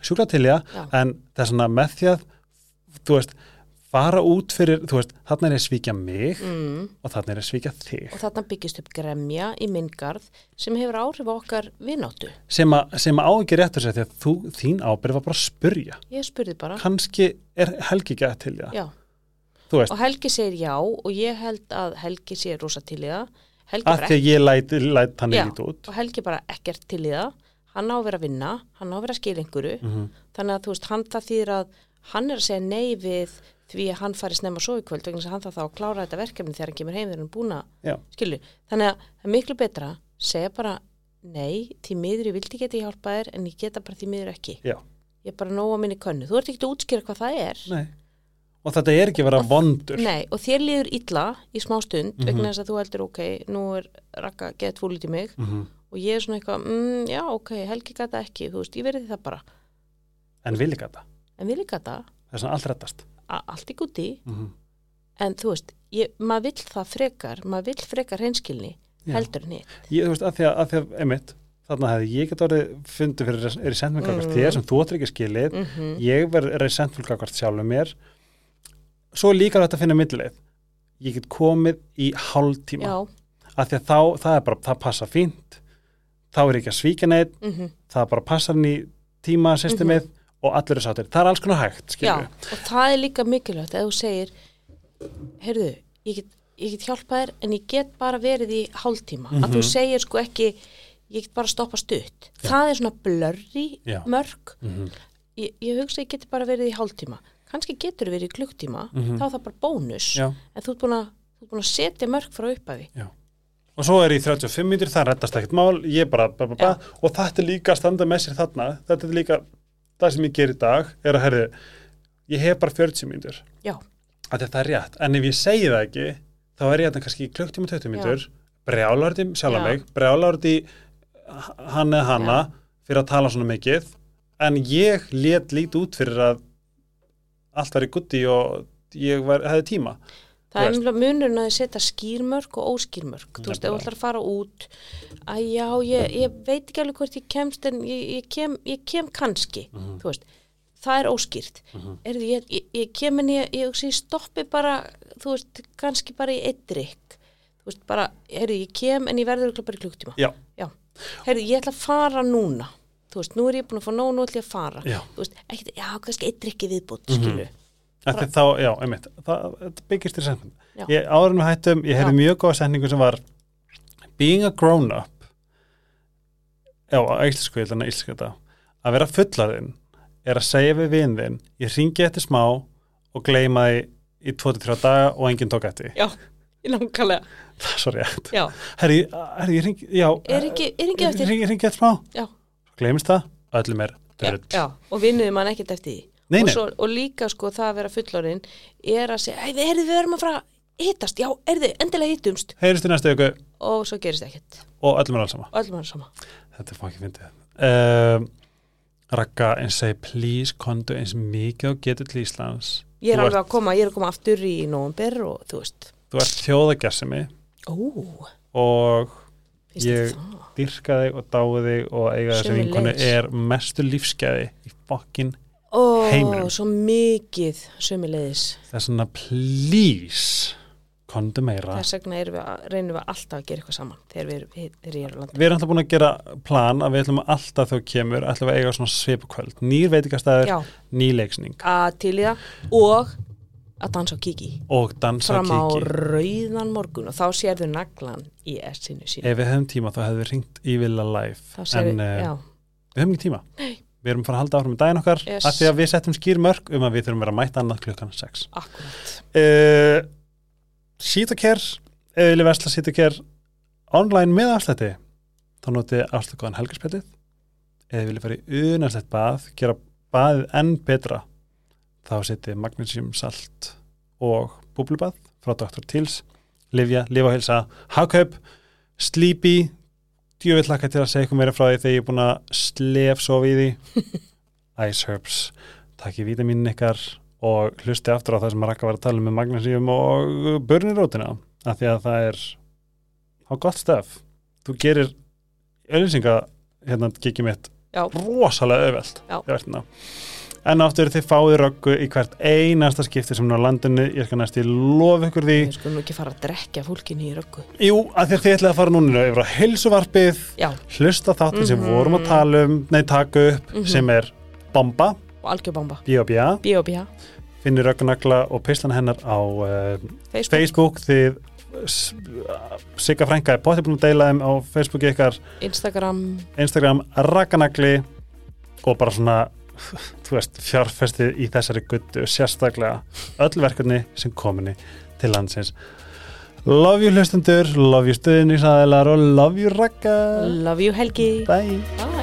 Sjúkla til ég en það er svona með því að þú veist, fara út fyrir þú veist, þarna er ég að svíkja mig mm. og þarna er ég að svíkja þig. Og þarna byggist upp gremja í myndgarð sem hefur áhrif okkar vináttu. Sem, sem að á ekki réttur sér því að þú, þín ábyrð var bara að spurja. Ég spurði bara, kannski er Helgi að til það? Já. Og Helgi segir já og ég held að Helgi sé rosa til það. Helgi að því að ég læt, læt hann lítið út. og Helgi bara ekkert til það. Hann á að vera að vinna, hann á að vera að skila einhverju. Mm þannig að þú veist, hann það þýðir að hann er að segja nei við því að hann fari snemma svo í kvöld vegna að hann það þá að klára þetta verkefni þegar hann kemur heim þegar hann er búin að Já. skilu, þannig að það er miklu betra segja bara nei því miður ég vildi geta hjálpa þér en ég geta bara því miður ekki. Já. ég er bara nóga minni könnu, þú ert ekki að útskýra hvað það er. Nei. og þetta er ekki að vera vondur. Nei, og þér líður illa í smá stund Mhm. vegna þess að þú heldur ok, nú er rakka gett fúlit í mig. Mm og ég er svona eitthvað, mm, já ok, Helgi gata ekki, þú veist, ég verði það bara. En vil ekki þetta, en við líka það, það er svona allt rettast allt í gutti mm en þú veist, ég, maður vill það frekar maður vill frekar hreinskilni heldur en hitt. Ég, þú veist, að því að, að, því að einmitt, þarna hefði ég get orðið fundið fyrir resentment kakvart Mhm. þér sem þú áttur ekki skilið. Mm -hmm. ég verð resentful kakvart sjálfum mér. Svo líka þetta að finna millileið ég get komið í hálftíma. Já, af því að þá, það er bara, það passa fínt. Þá er ekki að svíkja neitt mm það bara passar hann í tímasystemið og allir er sáttir, það er alls konar hægt já og það er líka mikilvægt ef þú segir heyrðu, ég get, ég get hjálpað þér en ég get bara verið í hálftíma. Að þú Mhm. segir sko ekki ég get bara stoppa stutt. Það er svona blurri Já. mörg mm ég, ég hugsa ég geti bara verið í hálftíma. Kannski getur verið í klukktíma Mhm. þá er það bara bónus. Já. en þú ert búin að, ert búin að setja mörg frá upphafi. Og svo er í 35 mínútur, það rettast ekkert mál ég bara, bara, bara, Já. og þetta er líka að standa með sér þarna, þetta er líka það sem ég ger í dag, er að herri ég hef bara 40 mínútur. Já. að þetta er rétt, en ef ég segi það ekki þá er ég þetta kannski í klukktíma 20 mínútur. Brjálarði sjálf Já. mig brjálarði hann eða hanna fyrir að tala svona mikið. En ég let lítið út fyrir að allt var í gutti og ég var, hefði tíma það er mjög munurinn að þið setja skýrmörk og óskýrmörk þú veist, ef þú ætlar að fara út að já, ég, ég veit ekki alveg hvort ég kemst en ég, ég, kem, ég kem kannski Mhm. þú veist, það er óskýrt Mhm. er, ég, ég, kem en ég, stoppi bara, þú veist, kannski bara í eitt drikk þú veist, bara, heyrðu, ég kem en ég verður örugglega bara í klukktíma Já. já. heyrðu, ég ætla að fara núna þú veist, nú er ég búin að fá nóg, nú ætla ég að fara Já. þú veist, ekkert, já, kannski eitt drikki viðbútt, Mhm. skilu Bara... Þá, já, einmitt, það þetta byggist sendum. Já. Ég, áður en við hættum, ég hefði mjög góða sendingu sem var Being a grown-up já, á íslensku, ég ætla að íslenska þetta. Að vera fullarinn er að segja við vinðin, ég ringi eftir smá og gleyma því í 2-3 daga og enginn tók eftir. Já, ég langalega það er svo rétt. Herri, herri ég ringi, já. Er ekki, er ekki eftir? ringi, ringi eftir smá. Já. gleymist það, öllum er já, og vinnuði mann ekkert eftir því Nei, og, nei. svo, og líka sko það að vera fullorinn er að segja, heyrðu, við erum að fara hittast, já, heyrðu, endilega hittumst. Heyrist í næstu ykkur og svo gerist ekkert. Og öllum er alls sama. Og öllum er sama. Þetta er fokkin fyndið. Um, Ragga eins segi please kondu eins mikið og getur til Íslands. Ég er Þú alveg að koma, ég er að koma aftur í nóvember og þú veist. Þú ert þjóðagjessimi og Ég- það? dyrka þig og dáu þig og eiga þessi vinkonu er mestu lífsgæði í fokkin ó, heiminum. svo mikið sömulegis það er svona please kondu meira. Þess vegna erum við, að- reynum við alltaf að gera eitthvað saman þegar við erum, þegar ég er á landi Við erum alltaf búin að gera plan að við ætlum alltaf þegar þú kemur, ætlum við að eiga svona svipukvöld nýr veitingastæður, já, ný leiksning. Að til í það og að dansa á kiki og dansa fram á kiki rauðan morgun og þá sérðu naglan í essinu sín Ef við hefum tíma þá hefum við ringt í Villa Live þá en sérðu, uh, já, við hefum ekki tíma Við erum að fara að halda áfram með daginn okkar Yes. af því að við settum skýr mörg um að við þurfum að vera mætt annað klukkan 6 akkurat uh, við viljum versla Sítokær online með afslætti þá notið afslættkóðan helgarspjallið ef við viljum fara í unarslegt bað gera baðið enn betra þá setið magnesium salt og búblubað frá Dr. Tills Livja, Lifa og Hilsa, Hagkaup Sleepy djövill lakka til að segja eitthvað meira frá því þegar ég er búin að slef sofa í því Ice Herbs. Takk í vítaminin ykkar og hlusti aftur á það sem að rakka var að tala um með magnesium og börnirótina af því að það er á gott stöf þú gerir auðlýsinga hérna kikið mitt rosalega auðvelt En aftur þið fáið röggu í hvert einasta skipti sem er á landinu. Ég skal næst í lof ykkur því. Við skulum ekki fara að drekja fólkinu í röggu. Jú, að þið ætlaði að fara núna yfir á heilsuvarpið já, hlusta þáttin sem Mhm. vorum að tala um nei, taka upp, Mhm. sem er bomba, og algjörbamba B.O.B.A. Finnir röggunagla og pislan hennar á uh, Facebook, Facebook. Þið Sigga Frænka er potið búin að deila þeim á Facebooki ykkar. Instagram. Instagram rakanagli og bara svona þú veist, fjárfestið í þessari guttu sérstaklega öll verkefni sem kominni til landsins. Love you hlustendur, love you stuðningsaðilar og love you rakka Love you Helgi. Bye. Bye